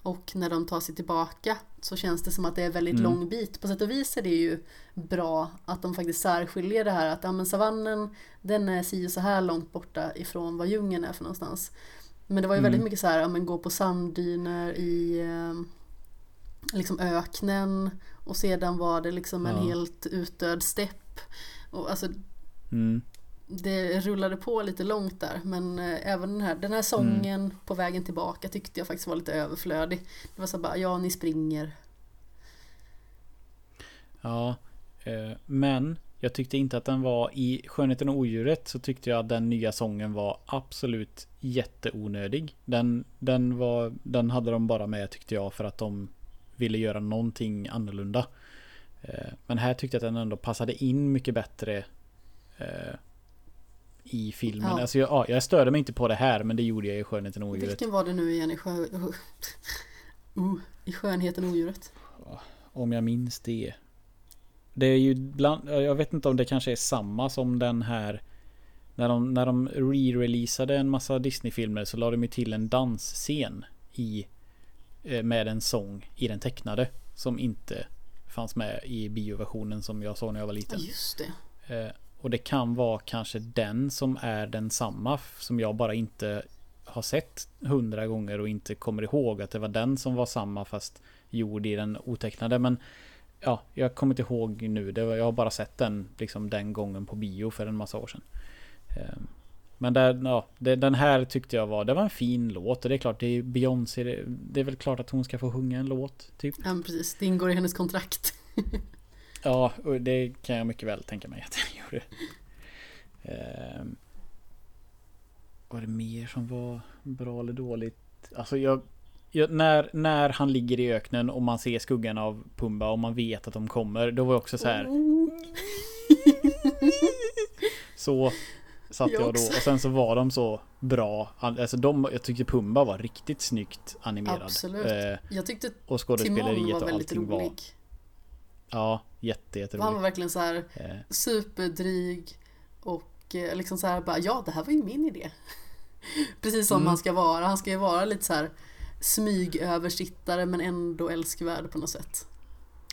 och när de tar sig tillbaka så känns det som att det är väldigt Mm. lång bit. På sätt och vis är det ju bra att de faktiskt särskiljer det här att ja, men savannen den är si och så här långt borta ifrån vad djungeln är för någonstans. Men det var ju Mm. väldigt mycket så här, ja, men gå på sanddyner i eh, liksom öknen och sedan var det liksom en Ja. helt utdöd stepp. Och alltså Mm. det rullade på lite långt där men eh, även den här, den här sången Mm. på vägen tillbaka tyckte jag faktiskt var lite överflödig. Det var så bara, ja ni springer. Ja, eh, men jag tyckte inte att den var i Skönheten och odjuret så tyckte jag att den nya sången var absolut jätteonödig. Den, den, var, den hade de bara med tyckte jag för att de ville göra någonting annorlunda. Eh, Men här tyckte jag att den ändå passade in mycket bättre eh, i filmen. Ja. Alltså jag, ja, jag störde mig inte på det här men det gjorde jag i Skönheten och odjuret. Vilken var det nu igen i, sjö... uh, [laughs] i Skönheten och odjuret? Om jag minns det. Det är ju bland, jag vet inte om det kanske är samma som den här När de, när de re-releasade en massa Disney-filmer så la de ju till en dansscen i Med en sång i den tecknade Som inte fanns med i bioversionen som jag såg när jag var liten. just det. Eh, och det kan vara kanske den som är densamma som jag bara inte har sett hundra gånger och inte kommer ihåg att det var den som var samma fast gjord i den otecknade. Men ja, jag kommer inte ihåg nu. Det var, jag har bara sett den liksom den gången på bio för en massa år sedan. Men där, ja, den här tyckte jag var, det var en fin låt och det är klart, det är Beyoncé, det, det är väl klart att hon ska få sjunga en låt, typ. Ja, precis. Det ingår i hennes kontrakt. [laughs] ja, och det kan jag mycket väl tänka mig att den [laughs] gjorde. Eh, var det mer som var bra eller dåligt? Alltså jag, jag, när, när han ligger i öknen och man ser skuggan av Pumba och man vet att de kommer, då var jag också så här. så Satt jag, jag då. Och sen så var de så bra. Alltså de, jag tyckte Pumba var riktigt snyggt animerad. Absolut. Eh, jag tyckte och skådespeleriet var väldigt rolig. Var, ja, jätte, jätterolig. Han var verkligen så här eh. superdryg. Och eh, liksom så här bara, ja det här var ju min idé. [laughs] Precis som mm. han ska vara. Han ska ju vara lite så här smygöversittare men ändå älskvärd på något sätt.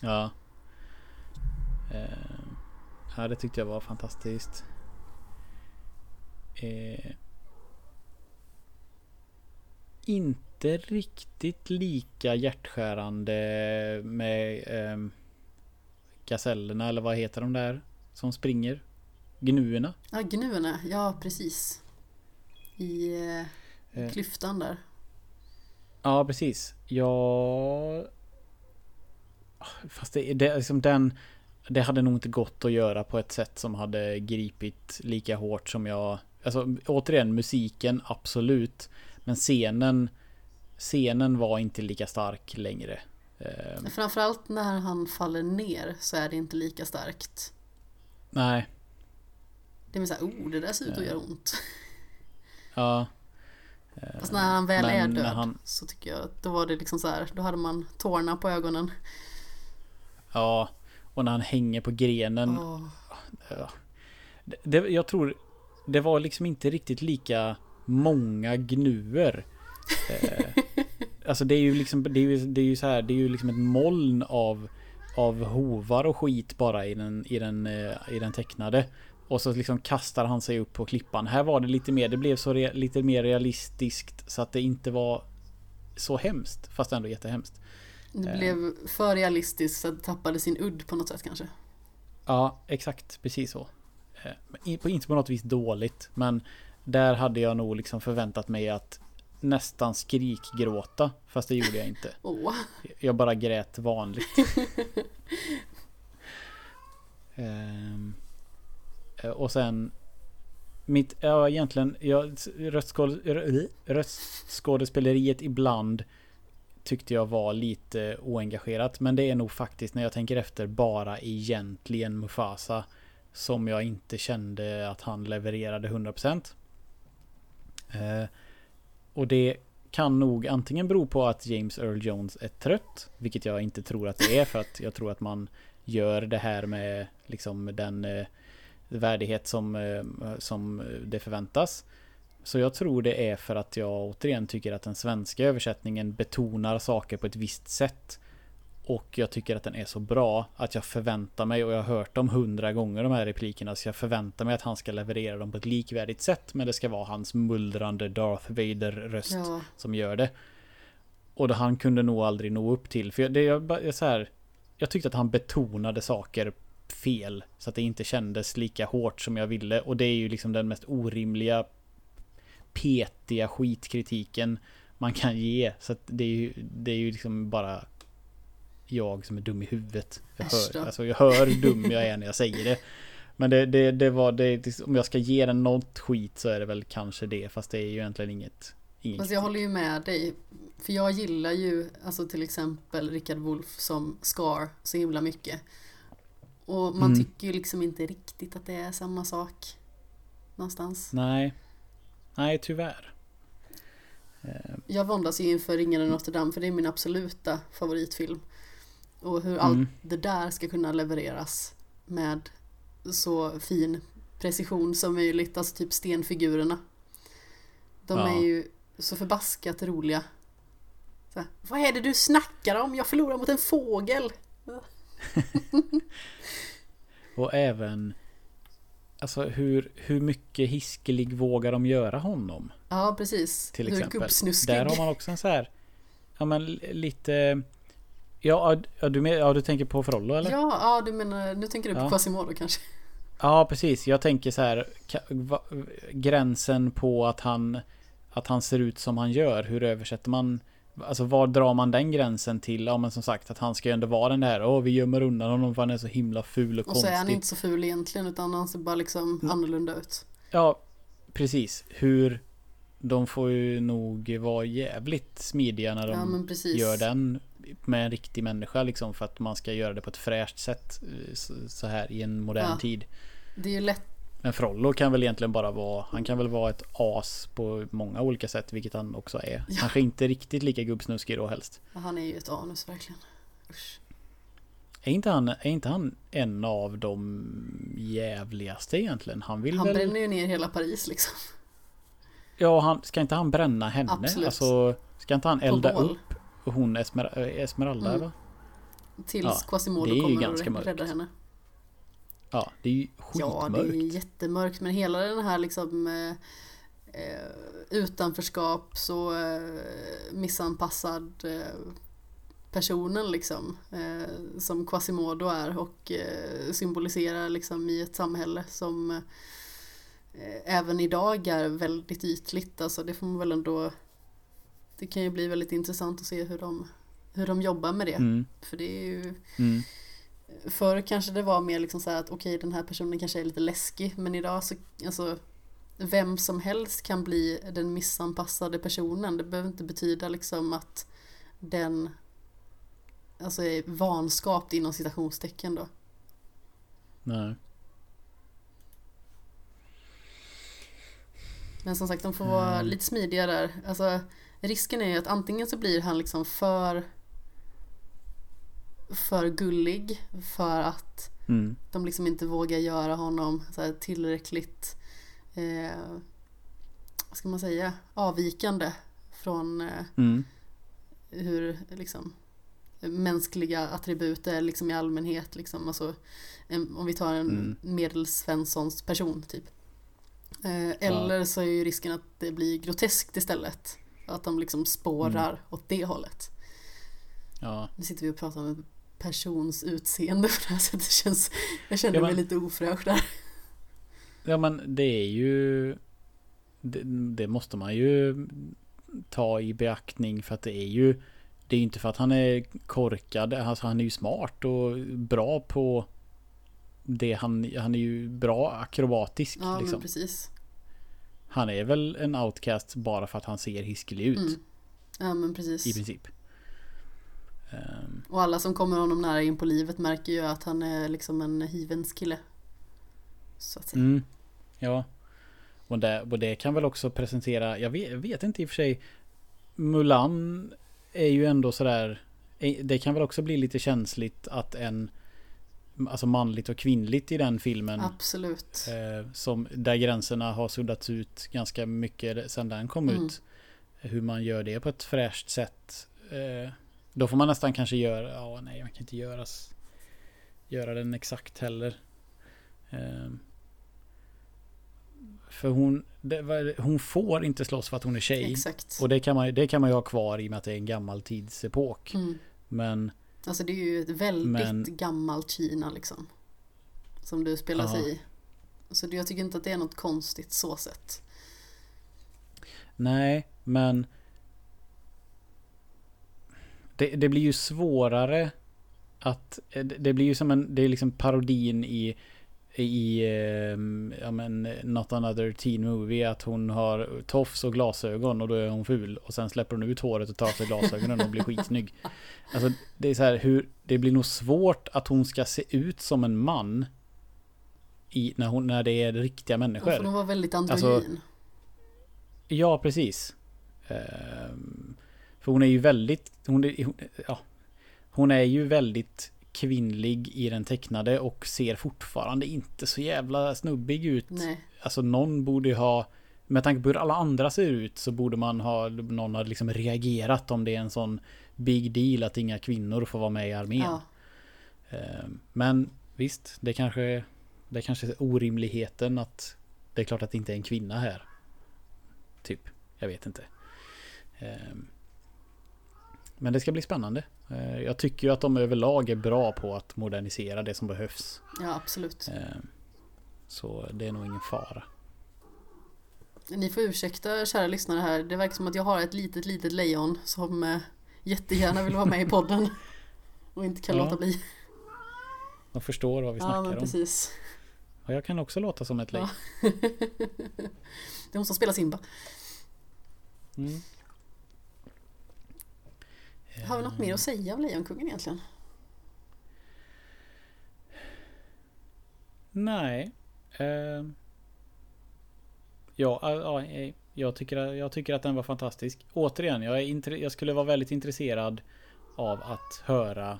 Ja. Eh, ja, det tyckte jag var fantastiskt eh, inte riktigt lika hjärtskärande med eh, gasellerna eller vad heter de där som springer? Gnuerna? Ja, gnuerna. Ja, precis. I eh, eh. klyftan där. Ja, precis. Ja... Fast det, det liksom den... Det hade nog inte gått att göra på ett sätt som hade gripit lika hårt som jag Alltså återigen musiken absolut. Men scenen Scenen var inte lika stark längre. Eh, Framförallt när han faller ner så är det inte lika starkt. Nej. Det är såhär, oh det där ser ut att göra ont. [laughs] Ja. Fast när han väl Men är död han... så tycker jag att då var det liksom så här, då hade man tårna på ögonen. Ja, och när han hänger på grenen. Oh. Det, jag tror det var liksom inte riktigt lika många gnuer. Eh, alltså det är ju liksom, det är ju, det är ju så här, det är ju liksom ett moln av av hovar och skit bara i den, i den, eh, i den tecknade. Och så liksom kastar han sig upp på klippan. Här var det lite mer, det blev så re, lite mer realistiskt så att det inte var så hemskt. Fast ändå jättehemskt. Det eh. blev för realistiskt så att det tappade sin udd på något sätt kanske. Ja, exakt. Precis så. Eh, inte på något vis dåligt. Men där hade jag nog liksom förväntat mig att nästan skrikgråta. Fast det gjorde jag inte. [laughs] Oh. Jag bara grät vanligt. [laughs] ehm, eh, och sen mitt, ja egentligen, ja, röstskåd, röstskådespeleriet ibland tyckte jag var lite oengagerat. Men det är nog faktiskt när jag tänker efter bara egentligen Mufasa. Som jag inte kände att han levererade 100%. Eh, och det kan nog antingen bero på att James Earl Jones är trött. Vilket jag inte tror att det är för att jag tror att man gör det här med liksom den eh, värdighet som, eh, som det förväntas. Så jag tror det är för att jag återigen tycker att den svenska översättningen betonar saker på ett visst sätt. Och jag tycker att den är så bra att jag förväntar mig, och jag har hört dem hundra gånger de här replikerna, så jag förväntar mig att han ska leverera dem på ett likvärdigt sätt. Men det ska vara hans mullrande Darth Vader-röst ja. som gör det. Och det han kunde nog aldrig nå upp till. För det jag, så här, jag tyckte att han betonade saker fel. Så att det inte kändes lika hårt som jag ville. Och det är ju liksom den mest orimliga petiga skitkritiken man kan ge. Så att det är ju, det är ju liksom bara jag som är dum i huvudet. Jag hör, alltså jag hör hur dum jag är när jag säger det. Men det, det, det var det, om jag ska ge den något skit så är det väl kanske det. Fast det är ju egentligen inget. inget fast jag håller ju med dig. För jag gillar ju alltså till exempel Richard Wolff som Scar så himla mycket. Och man mm. tycker ju liksom inte riktigt att det är samma sak. Någonstans. Nej. Nej, tyvärr. Jag våndas ju inför Ringen i Notre Dame för det är min absoluta favoritfilm. Och hur mm. allt det där ska kunna levereras med så fin precision som möjligt, alltså typ stenfigurerna. De ja. är ju så förbaskat roliga. Så Vad är det du snackar om? Jag förlorar mot en fågel. [laughs] och även Alltså hur, hur mycket hiskelig vågar de göra honom? Ja, precis. Till exempel. Där har man också en så här... Ja men lite... Ja, ja, du, men, ja du tänker på Frollo eller? Ja, ja, du menar, nu tänker du på Ja. Quasimodo kanske? Ja, precis. Jag tänker så här. gränsen på att han, att han ser ut som han gör. Hur översätter man? Alltså var drar man den gränsen till? Ja men som sagt att han ska ju ändå vara den där. Åh vi gömmer undan honom för han är så himla ful och, Och så är han konstig. inte så ful egentligen utan han ser bara liksom Mm. annorlunda ut. Ja, precis. Hur... De får ju nog vara jävligt smidiga när de Ja gör den med en riktig människa liksom för att man ska göra det på ett fräscht sätt eh, så- här i en modern Ja. tid. Det är ju lätt. Men Frollo kan väl egentligen bara vara Han kan väl vara ett as på många olika sätt vilket han också är. Ja. Kanske inte riktigt lika gubbsnuskig då helst. Han är ju ett anus verkligen. Usch. Är inte han, är inte han en av de jävligaste egentligen? Han vill Han väl... bränner ju ner hela Paris liksom. Ja, han, ska inte han bränna henne? Absolut. Alltså, ska inte han elda upp hon Esmer, äh, Esmeralda Mm. va? Tills Ja, Quasimodo kommer och mörkt. räddar henne. Ja, det är ju Ja, det skitmörkt. är jättemörkt men hela den här liksom eh, eh, utanförskap så eh, missanpassad eh, personen liksom eh, som Quasimodo är och eh, symboliserar liksom i ett samhälle som eh, även idag är väldigt ytligt. Alltså det får man väl ändå det kan ju bli väldigt intressant att se hur de, hur de jobbar med det. Mm, För det är ju mm. Förr kanske det var mer liksom så här att okej den här personen kanske är lite läskig men idag så alltså vem som helst kan bli den missanpassade personen. Det behöver inte betyda liksom att den alltså är vanskapt inom citationstecken då. Nej. Men som sagt de får vara Mm. lite smidiga där. Alltså risken är ju att antingen så blir han liksom för för gullig för att Mm. de liksom inte vågar göra honom tillräckligt eh, vad ska man säga avvikande från eh, Mm. hur liksom mänskliga attribut är liksom i allmänhet liksom alltså en, om vi tar en Mm. medelsvenssons person typ eh, eller så är ju risken att det blir groteskt istället att de liksom spårar Mm. åt det hållet Ja. nu sitter vi och pratar om en persons utseende på det här sättet det känns jag känner Ja, mig men- lite ofräsch där Ja men det är ju det, det måste man ju ta i beaktning för att det är ju Det är ju inte för att han är korkad, alltså han är ju smart och bra på det han, han är ju bra akrobatisk Ja men liksom. precis Han är väl en outcast bara för att han ser hiskelig ut Mm. Ja men precis. i princip. Ehm, Och alla som kommer honom nära in på livet märker ju att han är liksom en hyvens kille. Så att säga. Mm, ja. Och det, och det kan väl också presentera, jag vet, jag vet inte i och för sig. Mulan är ju ändå sådär. eh, Det kan väl också bli lite känsligt att en Alltså manligt och kvinnligt i den filmen. Absolut. Eh, som, där gränserna har suddats ut ganska mycket sedan den kom Mm. ut. Hur man gör det på ett fräscht sätt. Eh, då får man nästan kanske göra, ja nej man kan inte göras, göra den exakt heller. Eh, för hon, det, hon får inte slåss för att hon är tjej. Exakt. Och det kan, man, det kan man ju ha kvar i och med att det är en gammal tidsepok. Mm. Men Alltså det är ju ett väldigt Men- gammalt Kina liksom. Som du spelar Ja. sig i. Så jag tycker inte att det är något konstigt så sett. Nej, men det, det blir ju svårare att det det blir ju som en det är liksom parodin i i ehm, ja men Not another teen movie att hon har tofs och glasögon och då är hon ful och sen släpper hon ut håret och tar av sig glasögonen och blir skitsnygg. Alltså det är så här hur det blir nog svårt att hon ska se ut som en man i, när, hon, när det är riktiga Hon människor. får nog vara väldigt Alltså, androgyn. Ja, precis. Ehm, för hon är ju väldigt... Hon är, hon, ja, hon är ju väldigt kvinnlig i den tecknade och ser fortfarande inte så jävla snubbig ut. Nej. Alltså någon borde ju ha... Med tanke på hur alla andra ser ut så borde man ha... Någon har liksom reagerat om det är en sån big deal att inga kvinnor får vara med i armén. Ja. Ehm, Men visst, det kanske Det är kanske orimligheten att det är klart att det inte är en kvinna här. Typ. Jag vet inte. Ehm, men det ska bli spännande. Eh, jag tycker ju att de överlag är bra på att modernisera det som behövs. Ja, absolut. Ehm, så det är nog ingen fara. Ni får ursäkta kära lyssnare här. Det verkar som att jag har ett litet, litet lejon som eh, jättegärna vill vara med i podden. [laughs] Och inte kan Ja, låta bli. De förstår vad vi Ja, snackar men om. precis. Och jag kan också låta som ett lejon. [laughs] Det är hon som spelar Simba. Mm. Har vi något mer att säga om Lejonkungen egentligen? Nej. Ehm. ja, ja, ja, eh, jag, tycker, jag tycker att den var fantastisk. Återigen, jag, är jag skulle vara väldigt intresserad av att höra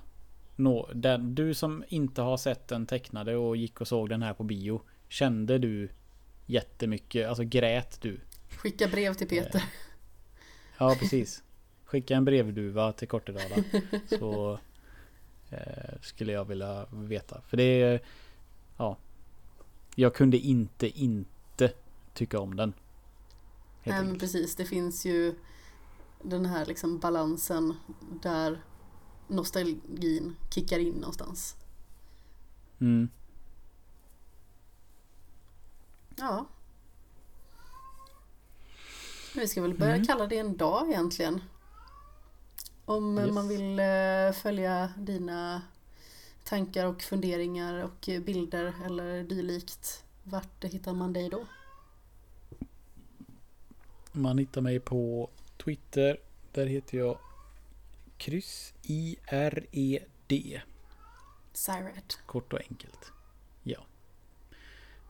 nå, den, du som inte har sett den tecknade och gick och såg den här på bio. Kände du jättemycket? Alltså grät du? Skicka brev till Peter. Ja, precis. Skicka en brevduva till Kortedala. [laughs] Så eh, skulle jag vilja veta. För det är... Ja. Jag kunde inte inte tycka om den. Nej men precis, det finns ju den här liksom balansen där nostalgin kickar in någonstans. Mm. Ja. Vi ska väl börja Mm. kalla det en dag egentligen. Om eh, Yes. man vill eh, följa dina tankar och funderingar och eh, bilder eller dylikt. Vart hittar man dig då? Man hittar mig på Twitter. Där heter jag kryss I-R-E-D. Cyrad. Kort och enkelt. Ja.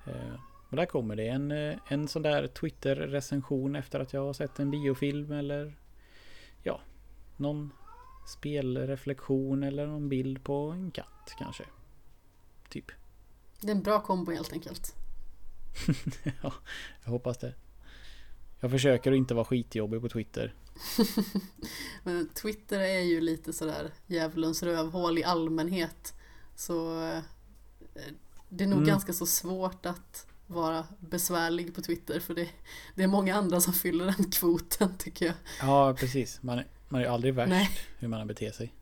Eh, och där kommer det en, eh, en sån där Twitter-recension efter att jag har sett en biofilm eller ja, någon spelreflektion eller någon bild på en katt kanske. Typ. Det är en bra kombo helt enkelt. [laughs] ja, jag hoppas det. Jag försöker att inte vara skitjobbig på Twitter. [laughs] Men Twitter är ju lite sådär djävulens rövhål i allmänhet. Så eh, det är nog Mm. ganska så svårt att vara besvärlig på Twitter för det, det är många andra som fyller den [laughs] kvoten tycker jag. Ja, precis. Man, man är ju aldrig värst Nej. hur man beter sig.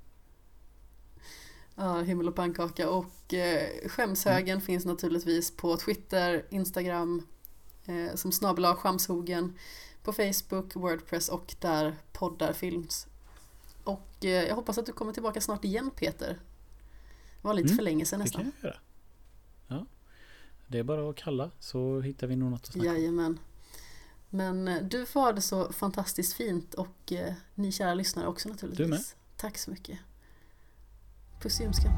Ja, himmel och pannkaka och eh, skämshögen finns naturligtvis på Twitter, Instagram eh, som snabel skamshogen på Facebook, Wordpress och där poddar films. Och eh, jag hoppas att du kommer tillbaka snart igen Peter. Det var lite Mm, för länge sedan Det nästan. kan jag göra. Ja. Det är bara att kalla så hittar vi nog något att snacka om. Jajamän. Men eh, du får ha det så fantastiskt fint och eh, ni kära lyssnare också naturligtvis. Du med. Tack så mycket. Puss i ljumsken.